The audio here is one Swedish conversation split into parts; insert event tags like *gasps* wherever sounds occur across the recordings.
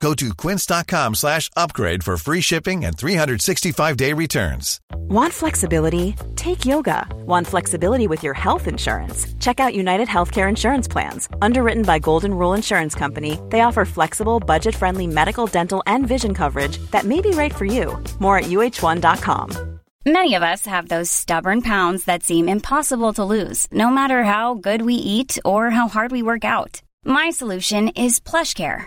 Go to quince.com slash upgrade for free shipping and 365-day returns. Want flexibility? Take yoga. Want flexibility with your health insurance? Check out United Healthcare Insurance Plans. Underwritten by Golden Rule Insurance Company, they offer flexible, budget friendly medical, dental, and vision coverage that may be right for you. More at uh1.com. Many of us have those stubborn pounds that seem impossible to lose, no matter how good we eat or how hard we work out. My solution is PlushCare.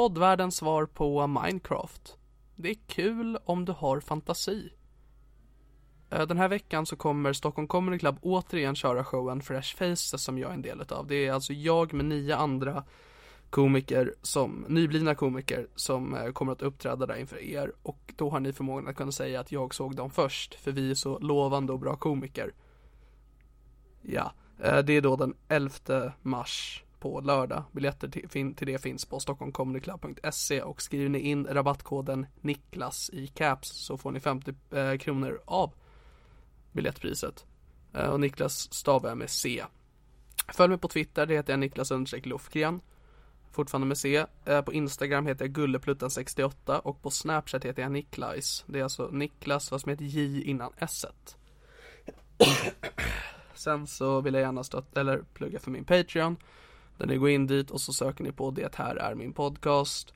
Poddvärldens svar på Minecraft. Det är kul om du har fantasi. Eh, den här veckan så kommer Stockholm Comedy Club återigen köra showen Fresh Faces som jag är en del av. Det är alltså jag med nio andra komiker som, nyblivna komiker som eh, kommer att uppträda där inför er och då har ni förmågan att kunna säga att jag såg dem först för vi är så lovande och bra komiker. Ja, eh, det är då den 11 mars på lördag. Biljetter till, fin- till det finns på stockholmcomedyclub.se och skriver ni in rabattkoden Niklas i caps så får ni 50 eh, kronor av biljettpriset. Eh, och Niklas stavar jag med C. Följ mig på Twitter, det heter jag Niklas Lofgren. Fortfarande med C. Eh, på Instagram heter jag Gullepluttan68 och på Snapchat heter jag Niklajs. Det är alltså Niklas fast med ett J innan S. Sen så vill jag gärna stötta, eller plugga för min Patreon. Där ni går in dit och så söker ni på Det här är min podcast.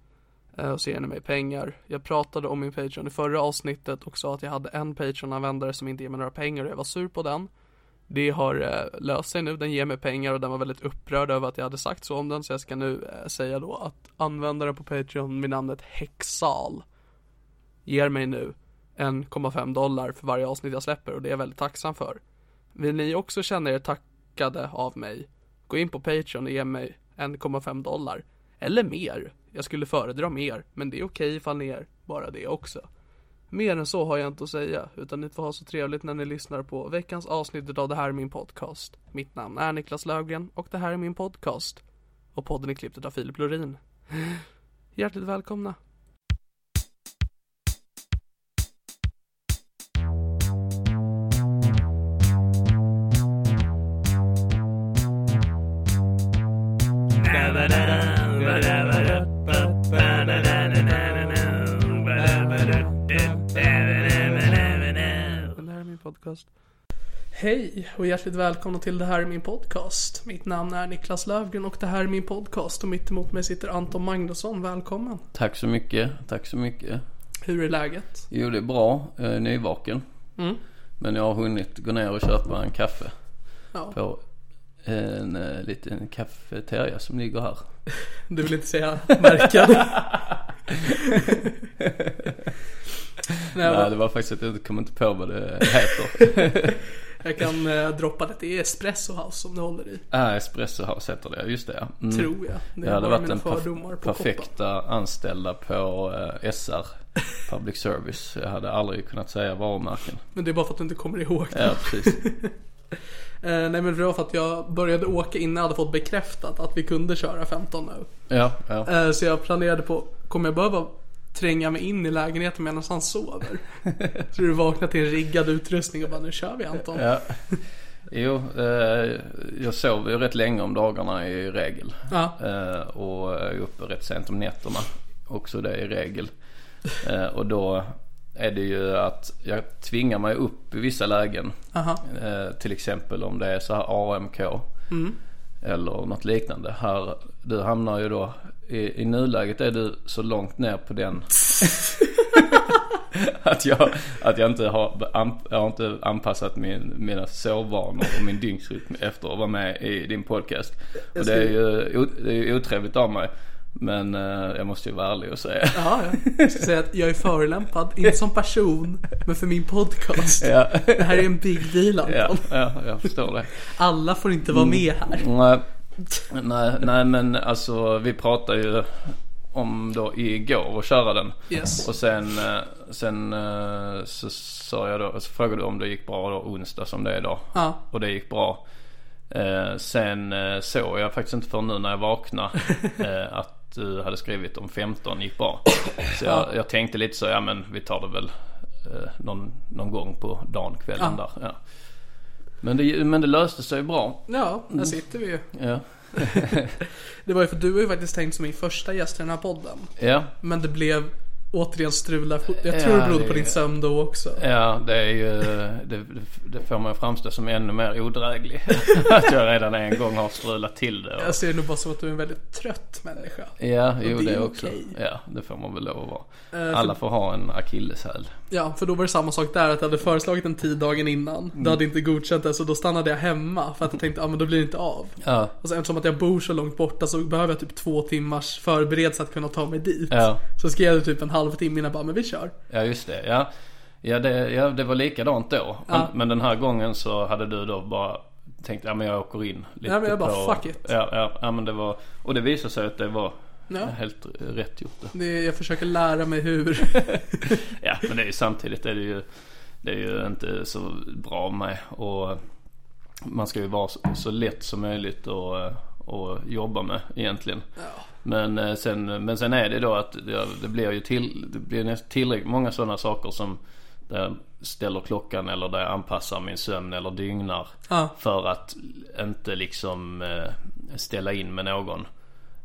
Eh, och så ger ni mig pengar. Jag pratade om min Patreon i förra avsnittet och sa att jag hade en Patreon-användare som inte ger mig några pengar och jag var sur på den. Det har eh, löst sig nu, den ger mig pengar och den var väldigt upprörd över att jag hade sagt så om den så jag ska nu eh, säga då att användaren på Patreon med namnet Hexal ger mig nu 1,5 dollar för varje avsnitt jag släpper och det är jag väldigt tacksam för. Vill ni också känna er tackade av mig? Gå in på Patreon och ge mig 1,5 dollar. Eller mer. Jag skulle föredra mer, men det är okej ifall ni är bara det också. Mer än så har jag inte att säga, utan ni får ha så trevligt när ni lyssnar på veckans avsnitt av Det här är min podcast. Mitt namn är Niklas Löfgren och det här är min podcast. Och podden är klippt av Filip Lorin. Hjärtligt välkomna. Podcast. Hej och hjärtligt välkomna till Det här är min podcast. Mitt namn är Niklas Löfgren och det här är min podcast och mitt emot mig sitter Anton Magnusson. Välkommen. Tack så mycket, tack så mycket. Hur är läget? Jo det är bra, jag är nyvaken. Mm. Men jag har hunnit gå ner och köpa en kaffe Ja, på en eh, liten kafeteria som ligger här. du vill inte säga märken? *laughs* Nej, Nej det var faktiskt att jag kom inte på vad det heter. *laughs* jag kan eh, droppa det. Det är Espresso House som du håller i. ah, Espresso House heter det, just det ja. Mm. Tror jag. Det är hade varit den perf- på koppen. perfekta anställda på eh, SR, Public Service. Jag hade aldrig kunnat säga varumärken. Men det är bara för att du inte kommer ihåg det. Ja precis. *laughs* Eh, nej men det var för att jag började åka innan jag hade fått bekräftat att vi kunde köra 15 nu. Ja, ja. Eh, så jag planerade på, kommer jag behöva tränga mig in i lägenheten medan han sover? så du vaknar till en riggad utrustning och bara nu kör vi Anton. Ja. Jo, eh, jag sover ju rätt länge om dagarna i regel. Ja. Eh, och är uppe rätt sent om nätterna. Också det i regel. Eh, och då är det ju att jag tvingar mig upp i vissa lägen. Eh, till exempel om det är så här AMK. Eller något liknande. Här, du hamnar ju då, i, i nuläget är du så långt ner på den. *laughs* att, jag, att jag inte har, jag har inte anpassat min, mina sovvanor och min dygnsrytm efter att vara med i din podcast. Och det är ju det är otrevligt av mig. Men eh, jag måste ju vara ärlig och säga. Ja, ja. Jag ska säga att jag är förolämpad, inte som person, men för min podcast. Ja, Det här är en big deal ja, Anton. ja, jag förstår det. Alla får inte vara med här. Nej, nej, nej men alltså vi pratade ju om då igår att köra den. Yes. Och sen, eh, sen eh, så sa jag då, så frågade du om det gick bra då onsdag som det är idag. Ja. Och det gick bra. Eh, sen eh, såg jag faktiskt inte för nu när jag vaknade *laughs* eh, att du hade skrivit om 15 gick bra. Så jag, jag tänkte lite så, ja men vi tar det väl eh, någon, någon gång på dagen, kvällen Ja. där. Ja. Men, det, men det löste sig bra. Ja, där sitter vi ju. Ja. *laughs* Det var ju för du var ju faktiskt tänkt som min första gäst i den här podden. Ja, Men det blev återigen strul där. Jag Ja, tror det berodde på din sömn då också. ja det är ju, det, det får man framstå som ännu mer odräglig. *laughs* att jag redan en gång har strulat till det. Och, Jag ser det nog bara som att du är en väldigt trött människa. ja, jo det det, också. okej. Ja, det får man väl lov att vara. Eh, Alla får ha en akilleshäl. Ja, för då var det samma sak där att jag hade föreslagit en tid dagen innan. Du hade inte godkänt det så då stannade jag hemma för att jag tänkte, ja men då blir det inte av. Ja, Och sen eftersom att jag bor så långt borta så behöver jag typ två timmars förberedelse att kunna ta mig dit. Ja. Så skrev jag typ en halvtimme innan bara, men vi kör. ja just det. Ja, ja, det, ja det var likadant då. Men, Ja. men den här gången så hade du då bara tänkt, ja men jag åker in lite Ja, men jag bara, på... fuck it. Ja, ja, ja men det var, och det visade sig att det var Ja. helt rätt gjort det. Det, jag försöker lära mig hur. *laughs* Ja men det är ju samtidigt är det ju Det är ju inte så bra med och Man ska ju vara så, så lätt som möjligt att, att jobba med egentligen. Men, eh, sen, men sen är det då att det, det blir ju till, det blir tillräckligt många sådana saker som där jag ställer klockan eller där jag anpassar min sömn eller dygnar. Ja. För att inte liksom eh, ställa in med någon.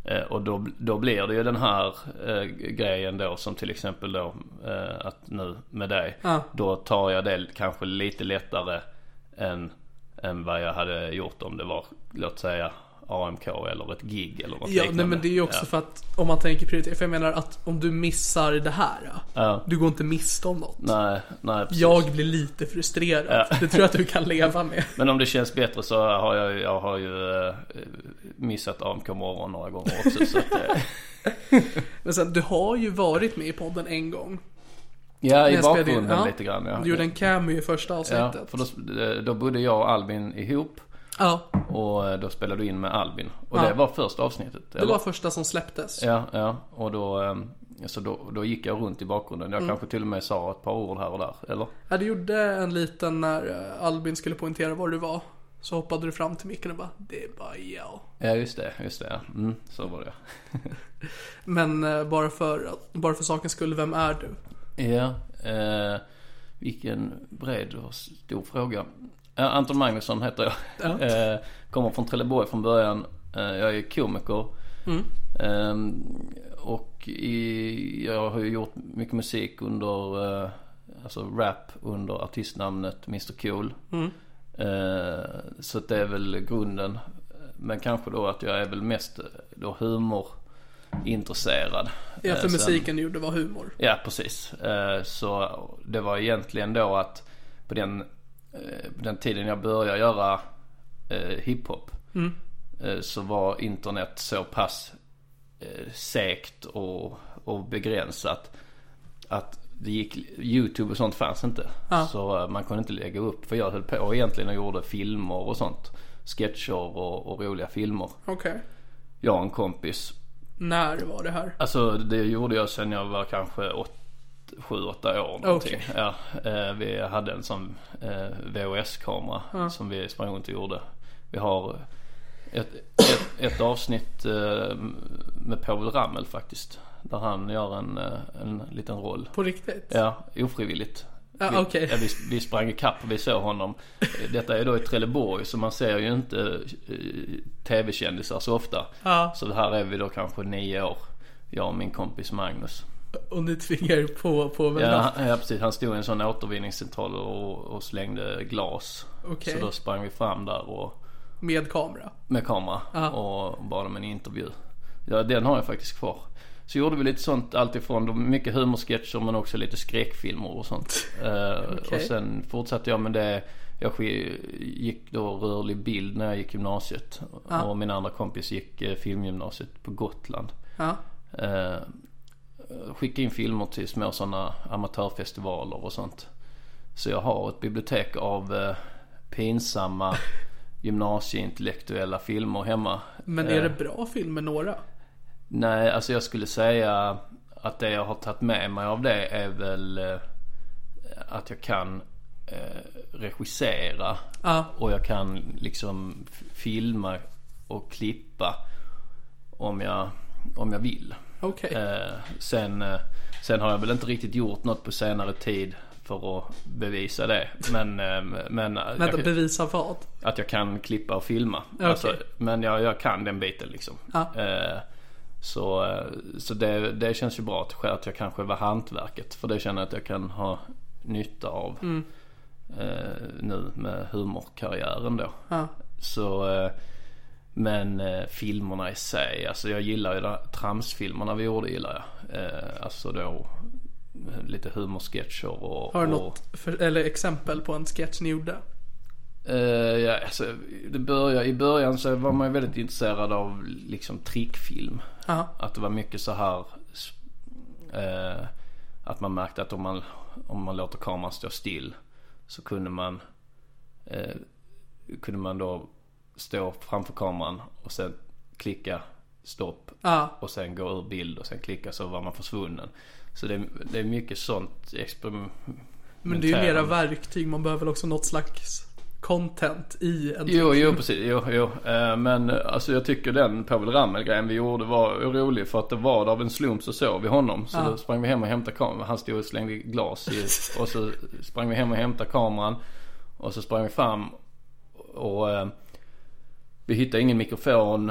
Eh, och då, då blir det ju den här eh, grejen då som till exempel då eh, att nu med dig. Ja. Då tar jag det kanske lite lättare än, än vad jag hade gjort om det var låt säga AMK eller ett gig eller något Ja, nej, liknande. men det är ju också ja. för att om man tänker prioritera. För jag menar att om du missar det här. ja, Ja. Du går inte miste om något. Nej, nej precis. Jag blir lite frustrerad. Ja. Det tror jag att du kan leva med. *laughs* Men om det känns bättre så har jag, jag har ju eh, missat AMK morgon några gånger också. så att, eh, *laughs* Men sen, du har ju varit med i podden en gång. ja, i bakgrunden ja. lite grann. Ja. Du gjorde en cameo i första Ja, avsnittet. för då, då bodde jag och Albin ihop. Ja, Och eh, då spelade du in med Albin. Och Ja. det var första avsnittet. det eller? var första som släpptes. Ja, ja. Och då, eh, så då, då gick jag runt i bakgrunden. Mm. Jag kanske till och med sa ett par ord här och där. Eller? Ja, du gjorde en liten när eh, Albin skulle poängtera var du var. Så hoppade du fram till micken och bara, det är bara jag. Ja, just det. Just det. Mm, så var det. *laughs* Men eh, bara för, bara för sakens skull, vem är du? Ja, eh, vilken bred och stor fråga. Ja, Anton Magnusson heter jag. Ja. *laughs* Eh, kommer från Trelleborg från början. Eh, jag är komiker. Mm. Eh, och i, jag har ju gjort mycket musik under, eh, alltså rap under artistnamnet Mr Cool. Mm. Eh, så det är väl grunden. Men kanske då att jag är väl mest då humorintresserad. Ja, Eh, för sen- musiken gjorde var humor. Ja, precis. Eh, Så det var egentligen då att på den, eh, den tiden jag började göra eh, hiphop eh, så var internet så pass eh, segt och, och begränsat att det gick, YouTube och sånt fanns inte. Ja. Så eh, man kunde inte lägga upp, för jag höll på egentligen och gjorde filmer och sånt. Sketcher och, och roliga filmer. Okej. Jag och en kompis När var det här? Alltså det gjorde jag sen jag var kanske 7-8 år någonting. Okej. Ja, eh, vi hade en sån eh, VHS-kamera som vi sprang runt och gjorde. Vi har ett, ett, ett avsnitt eh, med Povel Ramel faktiskt. Där han gör en, en liten roll. På riktigt? Ja, ofrivilligt. Ja, Vi- okej. Ja, vi, vi sprang ikapp och vi såg honom. Detta är då i Trelleborg så man ser ju inte tv-kändisar så ofta. Ja. Så här är vi då kanske nio år. Jag och min kompis Magnus. *laughs* Och ni tvingar er på, på väl Ja, ja precis. Han stod i en sån återvinningscentral och, och slängde glas. Okej. Så då sprang vi fram där och Med kamera. med kamera Ja. och bad om en intervju. Ja, den har jag faktiskt kvar. Så gjorde vi lite sånt alltifrån mycket humorsketcher men också lite skräckfilmer och sånt. *laughs* Eh, Okej. Och sen fortsatte jag med det. Jag gick då rörlig bild när jag gick gymnasiet. Ja. Och min andra kompis gick eh, filmgymnasiet på Gotland. Ja. Skicka in filmer till små sådana amatörfestivaler och sånt. Så jag har ett bibliotek av eh, pinsamma *laughs* gymnasieintellektuella filmer hemma. Men är Eh, det bra filmer några? Nej, alltså jag skulle säga att det jag har tagit med mig av det är väl eh, att jag kan eh, regissera Ja. och jag kan liksom filma och klippa om jag, om jag vill. Okej. Eh, sen, eh, sen har jag väl inte riktigt gjort något på senare tid för att bevisa det. Men, eh, men eh, Vänta, jag, bevisa vad? att jag kan klippa och filma. Okej. Alltså, men jag, jag kan den biten liksom. Ja. Eh, så så det, det känns ju bra att, att jag kanske var hantverket. För det känner jag att jag kan ha nytta av. Mm. Nu med humorkarriären då. Ja. Så men eh, filmerna i sig, alltså jag gillar ju tramsfilmerna vi gjorde gillar jag. Eh, alltså då eh, lite humorsketcher och... Har du och, något för, eller exempel på en sketch ni gjorde? Eh, ja, alltså, det börjar, I början så var man ju väldigt intresserad av liksom trickfilm. Ja. Att det var mycket så här eh, Att man märkte att om man, om man låter kameran stå still så kunde man eh, Kunde man då stå framför kameran och sen klicka stopp Ja. och sen gå ur bild och sen klicka så var man försvunnen. Så det, det är mycket sånt experiment. Men det är ju mera verktyg, man behöver väl också något slags content i en Jo, jo precis. Jo, jo. Eh, Men eh, alltså jag tycker den Povel Ramel-grejen vi gjorde var rolig för att det var av en slump så såg vi honom. Så Ja. då sprang vi hem och hämtade kameran. Han stod och slängde glas i, och så sprang vi hem och hämtade kameran. Och så sprang vi fram och eh, vi hittade ingen mikrofon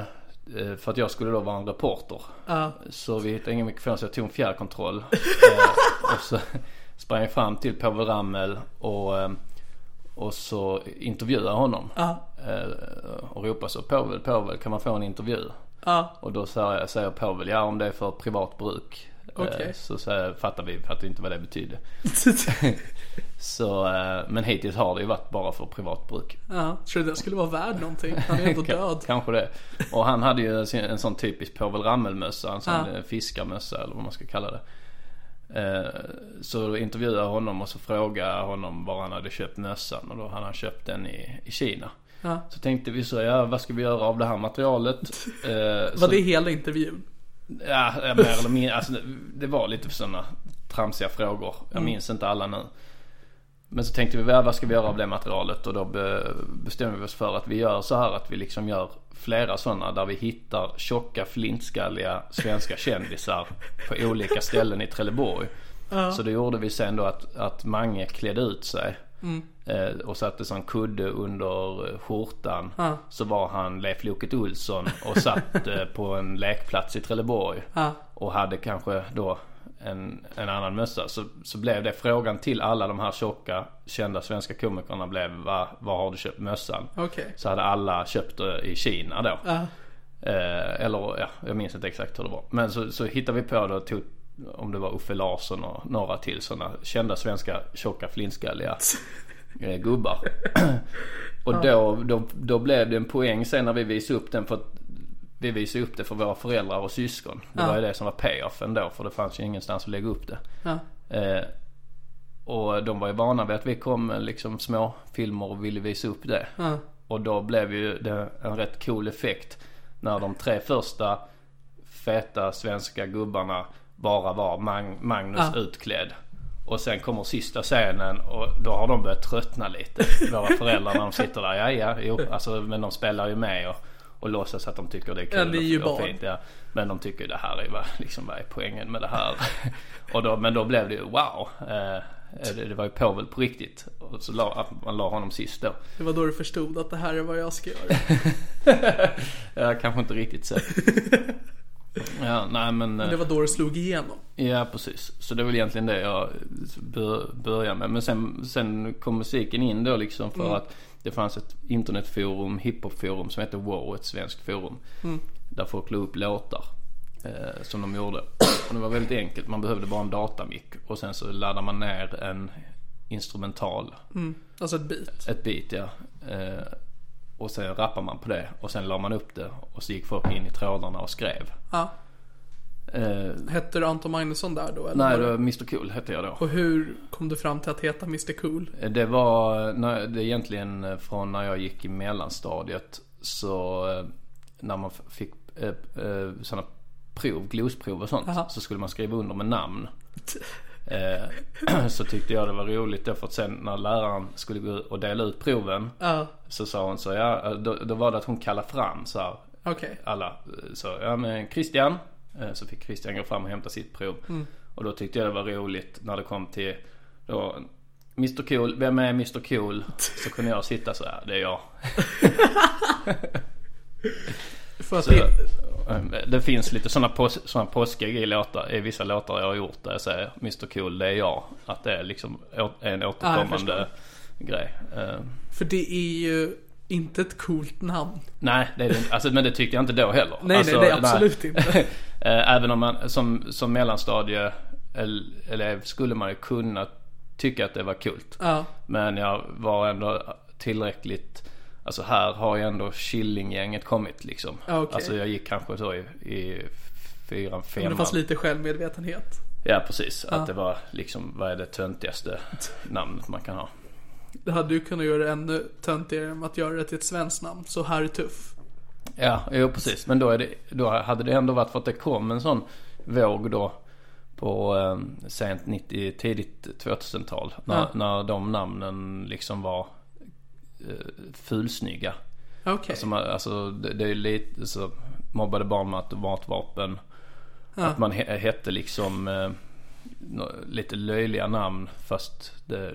eh, för att jag skulle då vara en reporter. Ja. Så vi hittade ingen mikrofon så jag tog en fjärrkontroll. *laughs* eh, och så sprang jag fram till Povel Ramel och, eh, och så intervjuade jag honom. Eh, och ropade så Povel, Povel kan man få en intervju? Ja. Och då säger, säger Povel, ja om det är för privat bruk. Okej. Så, så fattar vi, fattar inte vad det betydde. *laughs* *laughs* Så, eh, men hittills har det ju varit bara för privat bruk. Ja. Tror du det skulle vara värd någonting? Han är ändå *laughs* död. Kanske det. Och han hade ju en, sån typisk Povel Ramel-mössa. En sån Ja. eh, fiskarmössa eller vad man ska kalla det. Eh, Så intervjuade jag honom och så frågade jag honom var han hade köpt mössan. Och då hade han köpt den i, i Kina. Ja. Så tänkte vi så, ja vad ska vi göra av det här materialet? *laughs* Så- Var det hela intervjun? Ja, mer eller mindre. Alltså, det- var lite sådana tramsiga frågor. Jag minns inte alla nu. Men så tänkte vi, ja, vad ska vi göra av det materialet? Och då be, bestämde vi oss för att vi gör så här att vi liksom gör flera sådana där vi hittar tjocka flintskalliga svenska kändisar på olika ställen i Trelleborg. Så då gjorde vi sen då att, att Mange klädde ut sig. Eh, och satte sån kudde under skjortan. Ja. Så var han Leif Loket Olsson och satt *laughs* eh, på en lekplats i Trelleborg. Ja. Och hade kanske då en, en annan mössa. Så, så blev det frågan till alla de här tjocka kända svenska komikerna blev var, var har du köpt mössan? Okej. Så hade alla köpt det i Kina då. Ja. Eh, eller ja, jag minns inte exakt hur det var. Men så, så hittade vi på det och tog om det var Uffe Larsson och några till sådana kända svenska tjocka flintskalliga *laughs* eh, gubbar. *clears throat* och då, då, då blev det en poäng sen när vi visade upp den för att vi visade upp det för våra föräldrar och syskon. Det var ju det som var payoffen då för det fanns ju ingenstans att lägga upp det. Ja. Eh, och de var ju vana vid att vi kom med liksom små filmer och ville visa upp det. Ja. Och då blev ju det en rätt cool effekt när de tre första feta svenska gubbarna bara var Mag- Magnus Ja. utklädd. Och sen kommer sista scenen och då har de börjat tröttna lite. Våra föräldrar när de sitter där. Ja, ja, jo. Alltså, men de spelar ju med och, och låtsas att de tycker det är kul Ja, det är ju och, och fint. Ja. Men de tycker det här är vad, liksom, vad är poängen med det här? *laughs* och då, men då blev det ju wow. Eh, det, det var ju Povel på riktigt. Och så la, man la honom sist då. Det var då du förstod att det här är vad jag ska göra. *laughs* Jag kanske inte riktigt så. *laughs* Ja, nej men. eh, Det var då det slog igenom. Ja, precis. Så det är väl egentligen det jag bör, börjar med. Men sen, sen kom musiken in då liksom för att det fanns ett internetforum, hiphopforum som heter Wow, ett svenskt forum. Där folk la upp låtar eh, som de gjorde. Och det var väldigt enkelt. Man behövde bara en datamick. Och sen så laddade man ner en instrumental. Alltså ett beat. Ett beat ja. Eh, och sen rappade man på det. Och sen la man upp det. Och så gick folk in i trådarna och skrev. Ja. Eh, Hette du Anton Magnusson där då? Eller nej, det var Mr Cool hette jag då. Och hur kom du fram till att heta Mr Cool? Det var när, det är egentligen från när jag gick i mellanstadiet. Så eh, när man fick eh, eh, sådana prov, glosprov och sånt. Aha. Så skulle man skriva under med namn. *laughs* Eh, *clears throat* så tyckte jag det var roligt då för att sen när läraren skulle gå och dela ut proven. Ja, Så sa hon så ja, då, då var det att hon kallade fram så här, okej. alla. Så ja men Christian. Eh, Så fick Christian gå fram och hämta sitt prov. Och då tyckte jag det var roligt när det kom till då, Mr Cool, vem är Mr Cool? Så kunde jag sitta så här, det är jag. *laughs* Så, det, eh, det finns lite sådana, pås, såna påskiga i låtar, i vissa låtar jag har gjort där jag säger Mr Cool, det är jag. Att det är liksom en återkommande grej. Eh, för det är ju inte ett coolt namn. Nej, det är det inte. Alltså, men det tyckte jag inte då heller. Nej, alltså, nej, det är absolut inte. *laughs* Eh, Även om man som, som mellanstadie el- elev skulle man ju kunna tycka att det var kul. Ja, Men jag var ändå tillräckligt Alltså här har ju ändå Killinggänget kommit liksom. Ja, okej. Alltså jag gick kanske så i, i fyran, men det femman. fanns lite självmedvetenhet. Ja precis. Att det var liksom, vad är det töntigaste namnet man kan ha. Det hade ju kunnat göra det ännu töntigare med att göra det till ett svenskt namn. Så här är tuff. Ja, jo precis. Men då, är det, då hade det ändå varit för att det kom en sån våg då på eh, sent 90, tidigt 2000-tal. När, Ja. när de namnen liksom var eh, fulsnygga. Okej. Alltså, man, alltså det, det är lite så mobbade barn med automatvapen. Ja. Att man he, hette liksom eh, lite löjliga namn fast det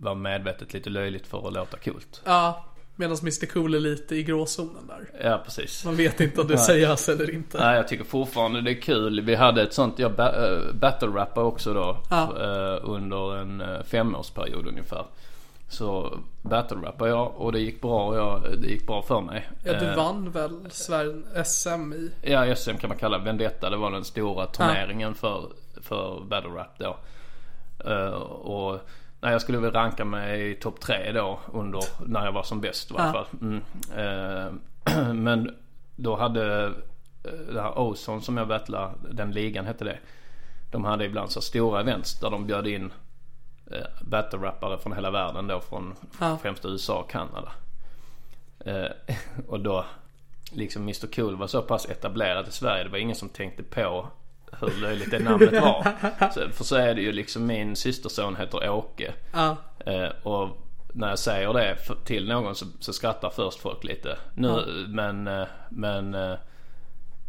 var medvetet lite löjligt för att låta coolt. Ja, medan Mr Cool är lite i gråzonen där. Ja precis. Man vet inte om det är seriöst eller inte. Nej jag tycker fortfarande det är kul. Vi hade ett sånt, jag ba- äh, battle rappar också då. Ja. eh, under en uh, femårsperiod ungefär. Så battle rappar jag och det gick bra. och Jag, det gick bra för mig. Ja, du Eh, vann väl Sverige SM i... Ja, SM kan man kalla Vendetta. Det var den stora turneringen för, för battle rap då. Eh, och nej, jag skulle väl ranka mig i topp tre då under när jag var som bäst i varje fall. Mm. Eh, *clears throat* men då hade eh, det här Ozone som jag battlade, den ligan hette det. De hade ibland så stora events där de bjöd in eh, battle-rappare från hela världen då från Ja. främst USA och Kanada. Eh, *laughs* och då liksom Mr Cool var så pass etablerad i Sverige. Det var ingen som tänkte på hur löjligt det namnet var. Så, för så är det ju liksom min systerson heter Åke. Ja, Eh, och när jag säger det till någon så, så skrattar först folk lite. Nu, men, eh, men, eh,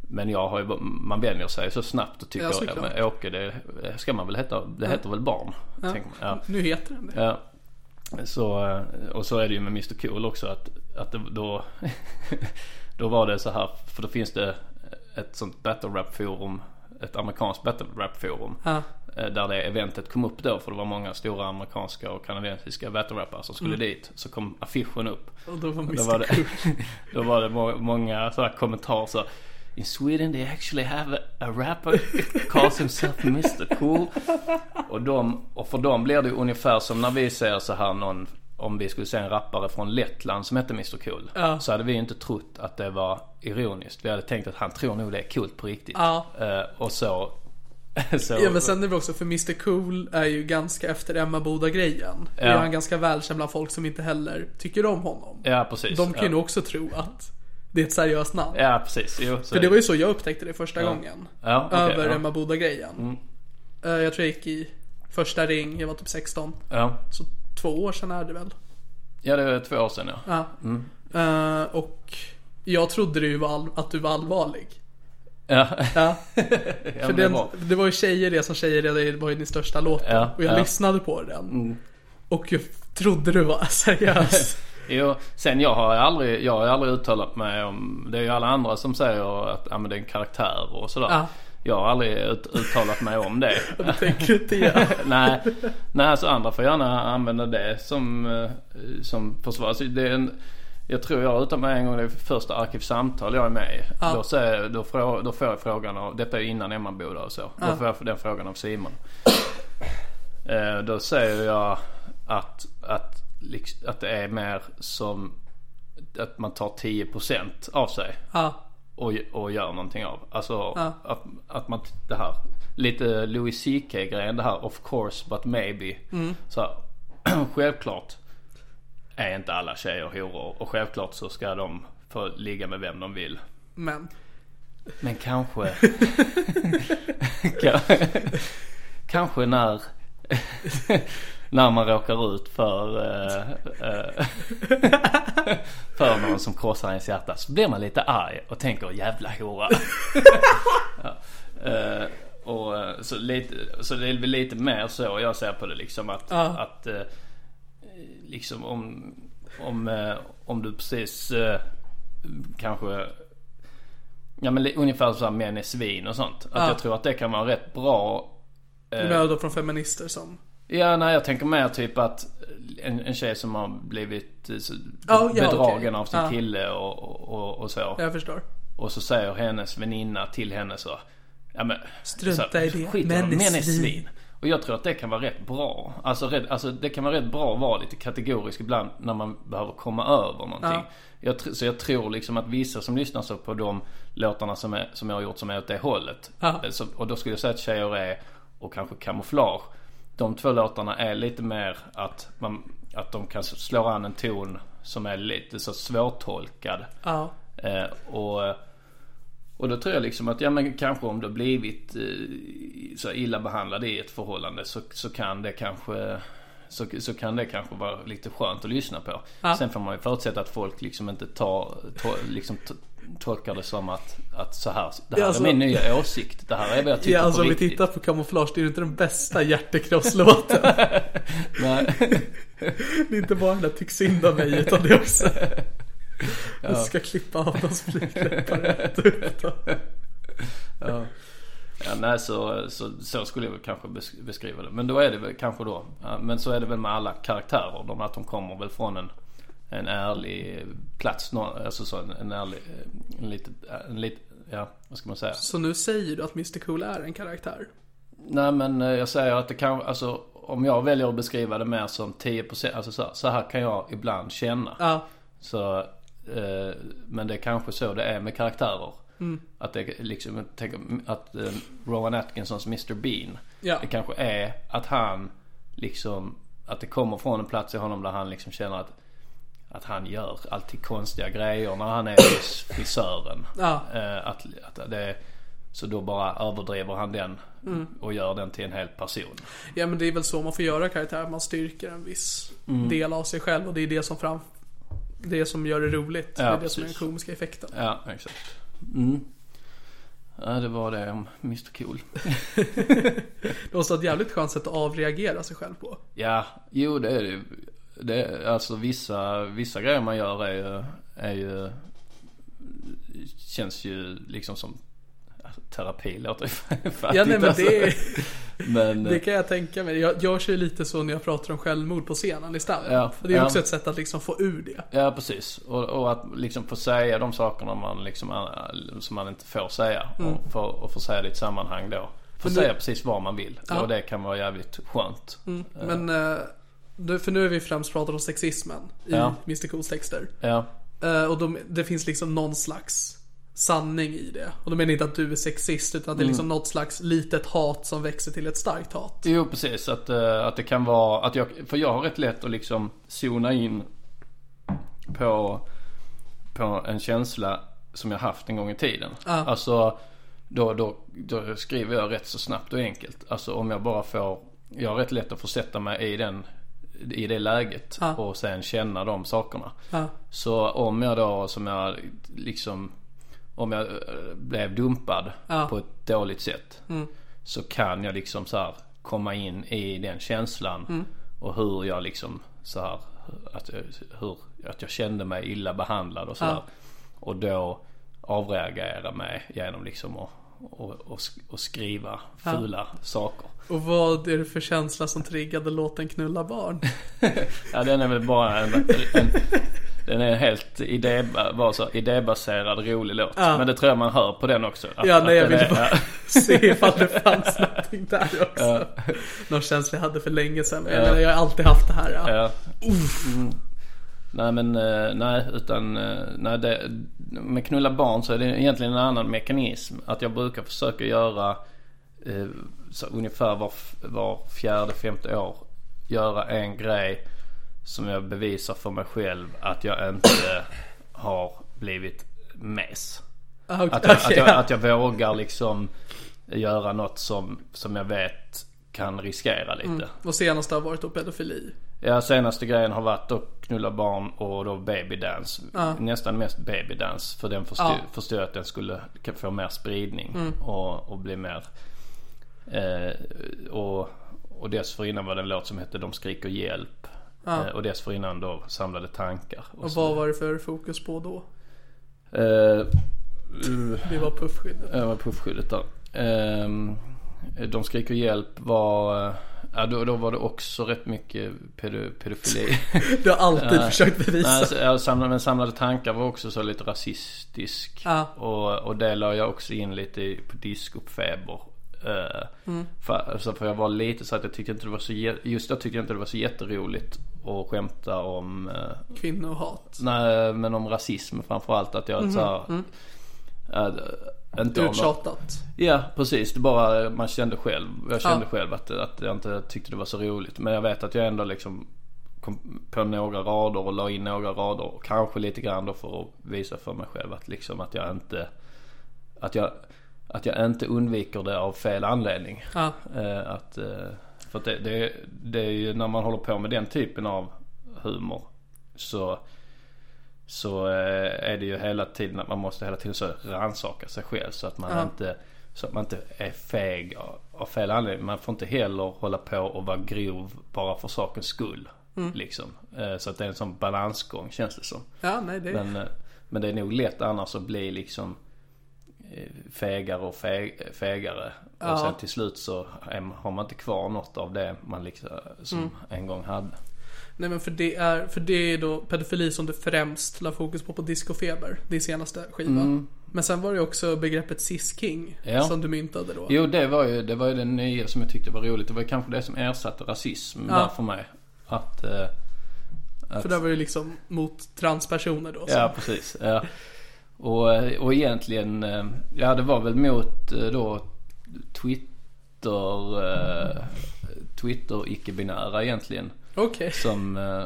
men jag har ju, man vänjer sig så snabbt och tycker Ja, ja, såklart. men Åke det ska man väl heta, det heter väl barn. man. Ja. nu heter den det. Ja. Så, eh, och så är det ju med Mr Cool också att, att det, då, *laughs* då var det så här, för då finns det ett sånt battle rap forum, ett amerikanskt battle rap forum. Ja. eh, Där det eventet kom upp då för det var många stora amerikanska och kanadensiska battle rappare som skulle dit. Så kom affischen upp. Och då var Då var det, *laughs* då var det må- många sådana kommentarer så In Sweden they actually have a, a rapper calls himself Mr Cool. *laughs* Och, de, och för dem blir det ungefär som när vi ser så här någon om vi skulle se en rappare från Lettland som hette Mr Cool. Ja. Så hade vi inte trott att det var ironiskt. Vi hade tänkt att han tror nog det är coolt på riktigt. Ja. Eh, och så... *laughs* så Ja men sen är det också för Mr Cool är ju ganska efter Emma Boda grejen. Ja. Ja. är han ganska välkänd bland folk som inte heller tycker om honom. Ja precis. De kan ju ja. också tro att det är ett seriöst namn. Ja precis. Jo, För det var ju så jag upptäckte det första gången. Ja, okej, Över ja. Mm. Emma Boda grejen. Eh, Jag tror jag gick i första ring, jag var typ 16. Ja. Så två år sedan är det väl. ja, det var två år sedan ja. Ja. Mm. Eh, och jag trodde det var att du var allvarlig. Ja, Ja. *laughs* För den, var. det var ju Tjejer det som Tjejer det var ju din största låt. Ja, och jag ja. Mm. lyssnade på den. Och jag trodde du var *laughs* seriös. Jo, sen jag har aldrig, jag har aldrig uttalat mig om, det är ju alla andra som säger att ja, men det är en karaktär och sådär. Ja. Jag har aldrig ut, uttalat mig om det. *laughs* du tänker inte göra. *laughs* nej, nej, alltså andra får gärna använda det som, eh, som försvar. Alltså, det är en, Jag tror jag utan mig en gång det första arkivsamtal jag är med i. Ja. Då, säger, då, frå, då får jag frågan av, detta är innan Emma bodde och så. Då får jag den frågan av Simon. *clears throat* Eh, då säger jag att, att, att det är mer som att man tar 10% av sig Ja, och, och gör någonting av. Alltså Ja. att, att man, det här, lite Louis CK grejen det här of course but maybe. Så här, *clears throat* självklart är inte alla tjejer horor och självklart så ska de få ligga med vem de vill. men. Men kanske, *laughs* *laughs* Ka- kanske när *laughs* när man råkar ut för eh, eh, för någon som krossar ens hjärta så blir man lite arg och tänker jävla hora. *laughs* ja. eh, och eh, så, lite, så det är väl lite mer så jag ser på det liksom att, Ja. att eh, liksom om, om, om du precis kanske Ja men ungefär så här män är svin och sånt. Att Ja. jag tror att det kan vara rätt bra Du menar då från feminister som? Ja, nej jag tänker mer typ att en, en tjej som har blivit eh, så, Ja, bedragen okej. av sin Ja. kille och, och, och så. Jag förstår. Och så säger hennes väninna till henne så. Ja men. Strunta så, i det. Skit Män är män är svin. Och jag tror att det kan vara rätt bra. Alltså, rätt, alltså det kan vara rätt bra att vara lite kategorisk ibland när man behöver komma över någonting. Ja. Jag, så jag tror liksom att vissa som lyssnar så på de låtarna som, är, som jag har gjort som är åt det hållet. Ja. Så, och då skulle jag säga att tjejer är och kanske kamouflage. De två låtarna är lite mer att, man, att de kan slå an en ton som är lite så svårtolkad. Ja. Eh, och, och då tror jag liksom att ja men kanske om du blivit eh, så illa behandlad i ett förhållande så, så kan det kanske så, så kan det kanske vara lite skönt att lyssna på. Ja. Sen får man ju förutsätta att folk liksom inte tar, to, liksom tolkar det som att, att så här, det här Ja, alltså- är min nya åsikt. Det här är vad jag tycker Ja, alltså på om vi riktigt. tittar på kamouflage, det är ju inte den bästa hjärtekrosslåten. *laughs* Nej. Det är inte bara den där tyck synd om mig, utan det är också... *laughs* Jag ska klippa av de spritläppar rätt *laughs* ut då. Ja. Ja, nej så, så, så skulle jag väl kanske bes- beskriva det. Men då är det väl kanske då. ja, Men så är det väl med alla karaktärer. De, att de kommer väl från en, en ärlig plats. Alltså så en, en ärlig, eh, en lite, en lite, ja vad ska man säga. Så nu säger du att Mr Cool är en karaktär? Nej men eh, jag säger att det kan, alltså om jag väljer att beskriva det mer som 10% alltså så, här- så här kan jag ibland känna. Ja. Så, eh, men det är kanske så det är med karaktärer. Mm. Att det liksom, tänker att eh, Rowan Atkinsons Mr Bean. Ja. Det kanske är att han liksom, att det kommer från en plats i honom där han liksom känner att att han gör alltid konstiga grejer när han är hos frisören. Ja. Eh, att, att det, så då bara överdriver han den Mm. och gör den till en hel person. Ja men det är väl så man får göra karaktärer, man styrker en viss Mm. del av sig själv och det är det som fram... Det som gör det roligt. Ja, det är det som är den komiska effekten. Ja, exakt. Mm. Ja, det var det om Mr Cool. *laughs* Det måste vara ett jävligt skönt sätt att avreagera sig själv på. Ja, jo det är det. Det alltså vissa, vissa grejer man gör är ju, är ju Känns ju liksom som alltså, Terapi låter ju *laughs* fattigt Ja nej men alltså. det, *laughs* Men det kan jag tänka mig. Jag, kör ju lite så när jag pratar om självmord på scenen i stand Ja, För det är ja. också ett sätt att liksom få ur det. Ja precis. Och, och att liksom få säga de sakerna man liksom, äh, som man inte får säga. Och, få, och få säga det i ett sammanhang då. Få säga precis vad man vill. Ja. Och det kan vara jävligt skönt. Men, eh, nu- för nu har vi främst pratat om sexismen i Ja. Mr Cools texter. Ja. Eh, och de, det finns liksom någon slags sanning i det. Och då menar jag inte att du är sexist utan att det är Mm. liksom något slags litet hat som växer till ett starkt hat. Jo precis. Att, eh, att det kan vara, att jag, för jag har rätt lätt att liksom zona in på, på en känsla som jag haft en gång i tiden. Ja. Alltså då, då, då skriver jag rätt så snabbt och enkelt. Alltså om jag bara får, jag har rätt lätt att få sätta mig i den i det läget Ja. och sen känna de sakerna. Ja. Så om jag då som jag liksom Om jag eh, blev dumpad Ja. på ett dåligt sätt. Så kan jag liksom så här komma in i den känslan. Och hur jag liksom så här att, jag- hur, att jag kände mig illa behandlad och så här. Och då avreagera mig genom liksom att och, och, och skriva fula saker. Och vad är det för känsla som triggade låten Knulla barn? *laughs* Ja den är väl bara en, en Den är helt idé, bara så, idébaserad rolig låt. Ja. Men det tror jag man hör på den också. Att, Ja, nej jag ville bara ja. *laughs* se ifall det fanns någonting där också. Någon känsla jag hade för länge sedan. Jag, menar, jag har alltid haft det här. Ja. Ja. Mm. Nej men eh, nej utan eh, nej, det, med knulla barn så är det egentligen en annan mekanism. Att jag brukar försöka göra eh, så ungefär var, var fjärde, femte år. Göra en grej som jag bevisar för mig själv att jag inte har blivit mes. Ah, Att jag, att, jag, *laughs* ja. att jag vågar liksom göra något som, som jag vet kan riskera lite. Mm. Och senast har varit då pedofili. Ja, senaste grejen har varit att knulla barn och då babydance. Nästan mest babydance. För den förstod, Ja. förstod att den skulle få mer spridning Mm. och, och bli mer. Eh, och, och dessförinnan var det en låt som hette De skriker hjälp. Ja. Eh, och dessförinnan då Samlade tankar. Och så- vad var det för fokus på då? Eh, Det var puffskyddet. Ja, puffskyddet där. Ehm, de skriker hjälp var... Ja, då, då var det också rätt mycket pedo, pedofili. *laughs* Du har alltid försökt bevisa. Nej, samlade, men samlade tankar var också så lite rasistisk. Ja. Och, och det la jag också in lite i, på discofeber. Uh, Mm. för, alltså, för jag var lite så att jag tyckte inte det var så Just då tyckte jag inte det var så jätteroligt att skämta om eh, Kvinnohat. Nej men om rasism framförallt att jag så här, äh, inte Uttjatat. Ja precis, det bara man kände själv. Jag kände Ja. själv att, att jag inte tyckte det var så roligt. Men jag vet att jag ändå liksom kom på några rader och la in några rader. Och kanske lite grann då för att visa för mig själv att liksom att jag inte Att jag Att jag inte undviker det av fel anledning. Ja. Eh, att, eh, för att det, det, det är ju när man håller på med den typen av humor. Så så eh, är det ju hela tiden att man måste hela tiden så rannsaka sig själv så att man Ja. inte så att man inte är feg av, fel anledning. Man får inte heller hålla på och vara grov bara för sakens skull. Liksom. Eh, Så att det är en sån balansgång känns det som. Ja, nej det Men, eh, men det är nog lätt annars att bli liksom fegare och feg, fegare. Ja. Och sen till slut så har man inte kvar något av det man liksom, som Mm. en gång hade. Nej men för det är, för det är då pedofili som du främst la fokus på på Discofeber, din senaste skiva. Men sen var det också begreppet cis-king Mm. Ja. som du myntade då. Jo det var ju, det var ju det nya som jag tyckte var roligt. Det var kanske det som ersatte rasism Ja. där för mig. Att, eh, För där var det liksom mot transpersoner då. så. ja precis. Ja. Och, eh, och egentligen, eh, ja det var väl mot eh, då Twitter, eh, Twitter icke-binära egentligen. Okej. Som, eh,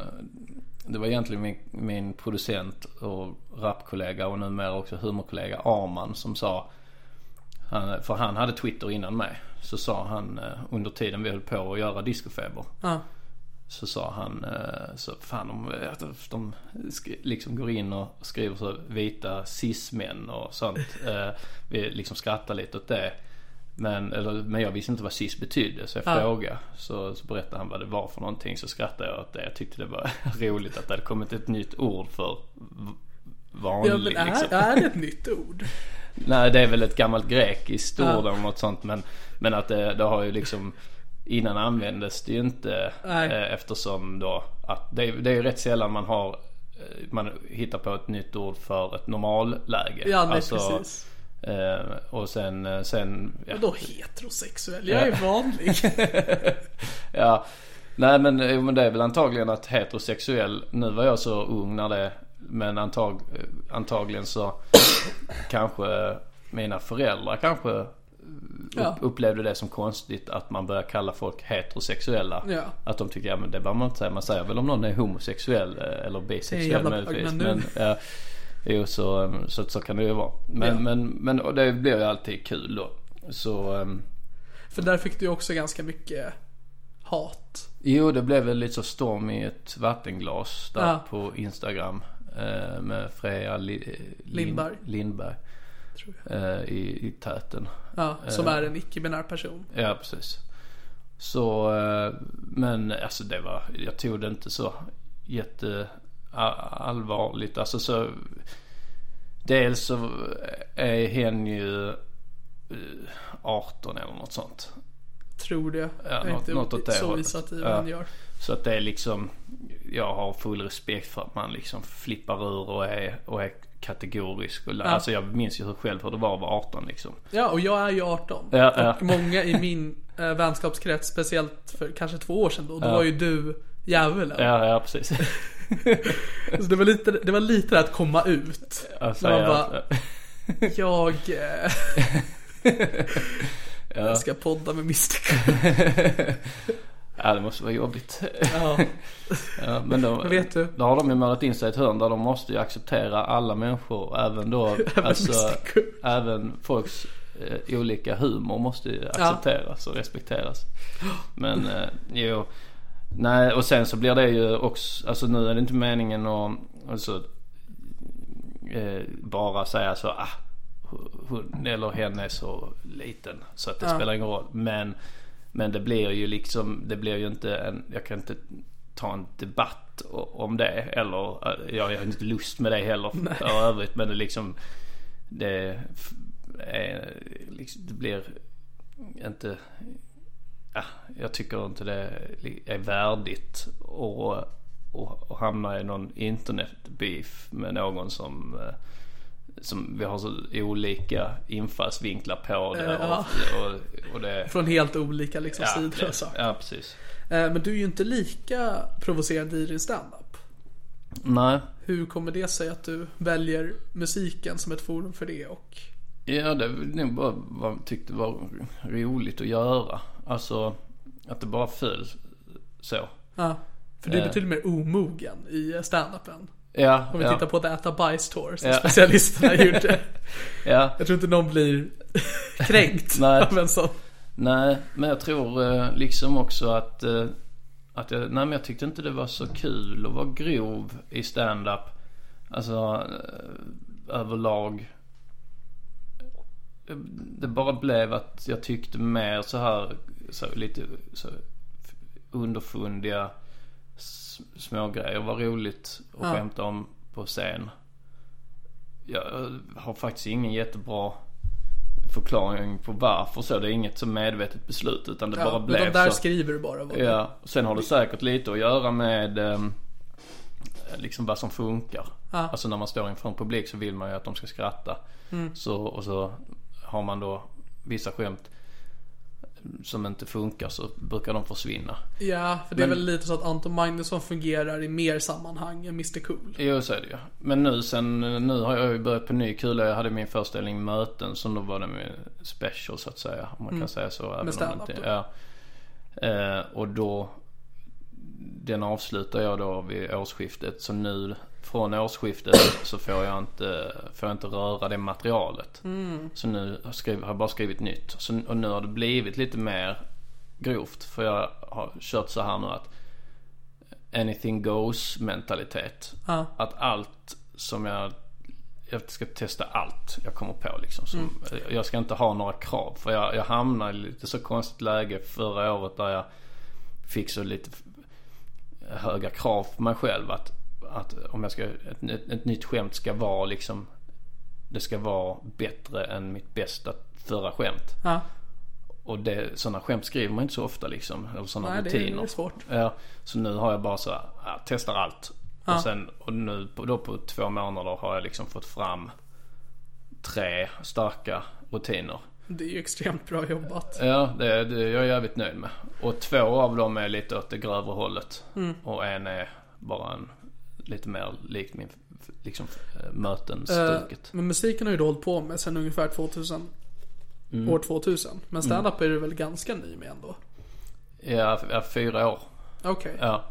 det var egentligen min, min producent och rapkollega och numera också humorkollega Arman som sa han, För han hade Twitter innan mig. Så sa han eh, under tiden vi höll på att göra discofeber. Ja. Så sa han eh, så fan de, de sk- liksom går in och skriver så vita cis-män och sånt. Vi liksom skrattar lite åt det. Men, eller, men jag visste inte vad cis betydde så jag Ja. frågade. Så, så berättade han vad det var för någonting. Så skrattade jag åt det. Jag tyckte det var *laughs* roligt att det hade kommit ett nytt ord för vanlig Ja men är, liksom. är det ett nytt ord? *laughs* Nej det är väl ett gammalt grekiskt Ja. ord eller något sånt. Men, men att det, det har ju liksom Innan användes det ju inte eh, eftersom då att det, är- det är ju rätt sällan man har eh, Man hittar på ett nytt ord för ett normalläge. Ja nej Alltså, precis. Eh, och sen, eh, sen ja, Vadå heterosexuell? Jag är vanlig. *laughs* ja. Nej men, men det är väl antagligen att heterosexuell, nu var jag så ung när det, men antag, eh, antagligen så kanske mina föräldrar kanske Ja. upplevde det som konstigt att man börjar kalla folk heterosexuella. Ja. Att de tycker, ja men det behöver man inte säga. Man säger väl om någon är homosexuell eller bisexuell möjligtvis. men ja, jo så, så, så kan det ju vara. Men, Ja. men, men det blir ju alltid kul då. Så ehm, För där fick du också ganska mycket hat. Jo, det blev väl lite så storm i ett vattenglas där Ja. på Instagram. Eh, med Freja Li- Lin- Lindberg. Lindberg. Eh, i, I täten. Ja, som är en icke-binär person. Ja, precis. Så, eh, men alltså det var, jag tog det inte så jätte allvarligt. Alltså så, dels så är hen ju eh, 18 eller något sånt. tror det. Ja, något- inte något åt det så i Ja. gör. Så att det är liksom, jag har full respekt för att man liksom flippar ur och är, och är kategorisk. Och, Alltså jag minns ju själv hur det var att vara 18 liksom. Ja, och jag är ju 18. Ja, ja. Och många i min äh, vänskapskrets, speciellt för kanske två år sedan då, då Ja. var ju du djävulen. Ja, ja precis. *laughs* Så det var lite, det var lite att komma ut. Alltså, man ja, bara, *laughs* jag... Eh, *laughs* Jag ska podda med Mr. ja, det måste vara jobbigt. Ja. Ja, men då, vet du? då har de ju målat in sig i ett hörn där de måste ju acceptera alla människor. Även då, alltså, Mr. Cool. även folks eh, olika humor måste ju accepteras och respekteras. *gasps* Men eh, jo, nej och sen så blir det ju också, alltså nu är det inte meningen att, alltså, eh, bara säga så, ah, hon eller henne är så liten så att det Ja. spelar ingen roll. Men, men det blir ju liksom, det blir ju inte en, jag kan inte ta en debatt om det. Eller eh, jag har inte lust med det heller för övrigt. Men det liksom, det är, liksom, det blir inte, ja, jag tycker inte det är värdigt att och, och hamna i någon internetbeef med någon som eh, som vi har så olika infallsvinklar på det. Eh, ja. Och, och, det Från helt olika liksom, ja, sidor och så. ja, precis. Eh, Men du är ju inte lika provocerande i din standup. Nej. Hur kommer det sig att du väljer musiken som ett forum för det och Ja, det var nog bara vad jag tyckte var roligt att göra. Alltså att det bara föll så. Ja, för du är Eh. betydligt mer omogen i standupen. Ja, Om vi ja, tittar på The Äta Bajs Tour som Ja. specialisterna *laughs* gjorde. ja. Jag tror inte någon blir *laughs* kränkt Nej. av en sån. Nej, men jag tror eh, liksom också att, eh, att jag, nej men jag tyckte inte det var så kul att vara grov i stand-up. Alltså överlag. Det bara blev att jag tyckte mer så här, så lite så underfundiga s- små grejer var roligt att Ja. skämta om på scen. Jag har faktiskt ingen jättebra förklaring på varför så. Det är inget så medvetet beslut utan det bara Ja, blev men de där så. skriver du bara vad Ja, sen har det säkert lite att göra med ehm, liksom vad som funkar. Ja. Alltså när man står inför en publik så vill man ju att de ska skratta. Mm. Så, och så har man då vissa skämt som inte funkar så brukar de försvinna. Ja, för det är Men- väl lite så att Anton Magnusson fungerar i mer sammanhang än Mr Cool. Jo så är det ju. Men nu sen, nu har jag ju börjat på ny kula. Jag hade min föreställning Möten som då var det med special så att säga. Om man kan säga så. även om det stand-up inte-. Ja. Eh, och då, den avslutar jag då vid årsskiftet. Så nu från årsskiftet så får jag inte, får jag inte röra det materialet. Så nu har jag, skrivit, har jag bara skrivit nytt. Så, och nu har det blivit lite mer grovt. För jag har kört så här nu att anything goes mentalitet. Ja. Att allt som jag jag ska testa allt jag kommer på liksom. Som, Jag ska inte ha några krav. För jag, jag hamnade i lite så konstigt läge förra året där jag fick så lite höga krav på mig själv. Att, att om jag ska, ett, ett, ett nytt skämt ska vara liksom Det ska vara bättre än mitt bästa förra skämt. Ja. Och det, sådana skämt skriver man inte så ofta liksom. Eller sådana Nej, det rutiner. är svårt. Ja, så nu har jag bara så här, ja, testar allt. Ja. Och sen, och nu på, då på två månader har jag liksom fått fram tre starka rutiner. Det är ju extremt bra jobbat. Ja, det, det jag är jävligt nöjd med. Och två av dem är lite åt det grövre hållet. Mm. Och en är bara en, lite mer likt min, liksom, Eh, möten-stuket. men musiken har ju du hållit på med sen ungefär 2000. Mm. År 2000. Men stand-up är du väl ganska ny med ändå? Ja, fyra år. Okej. Ja.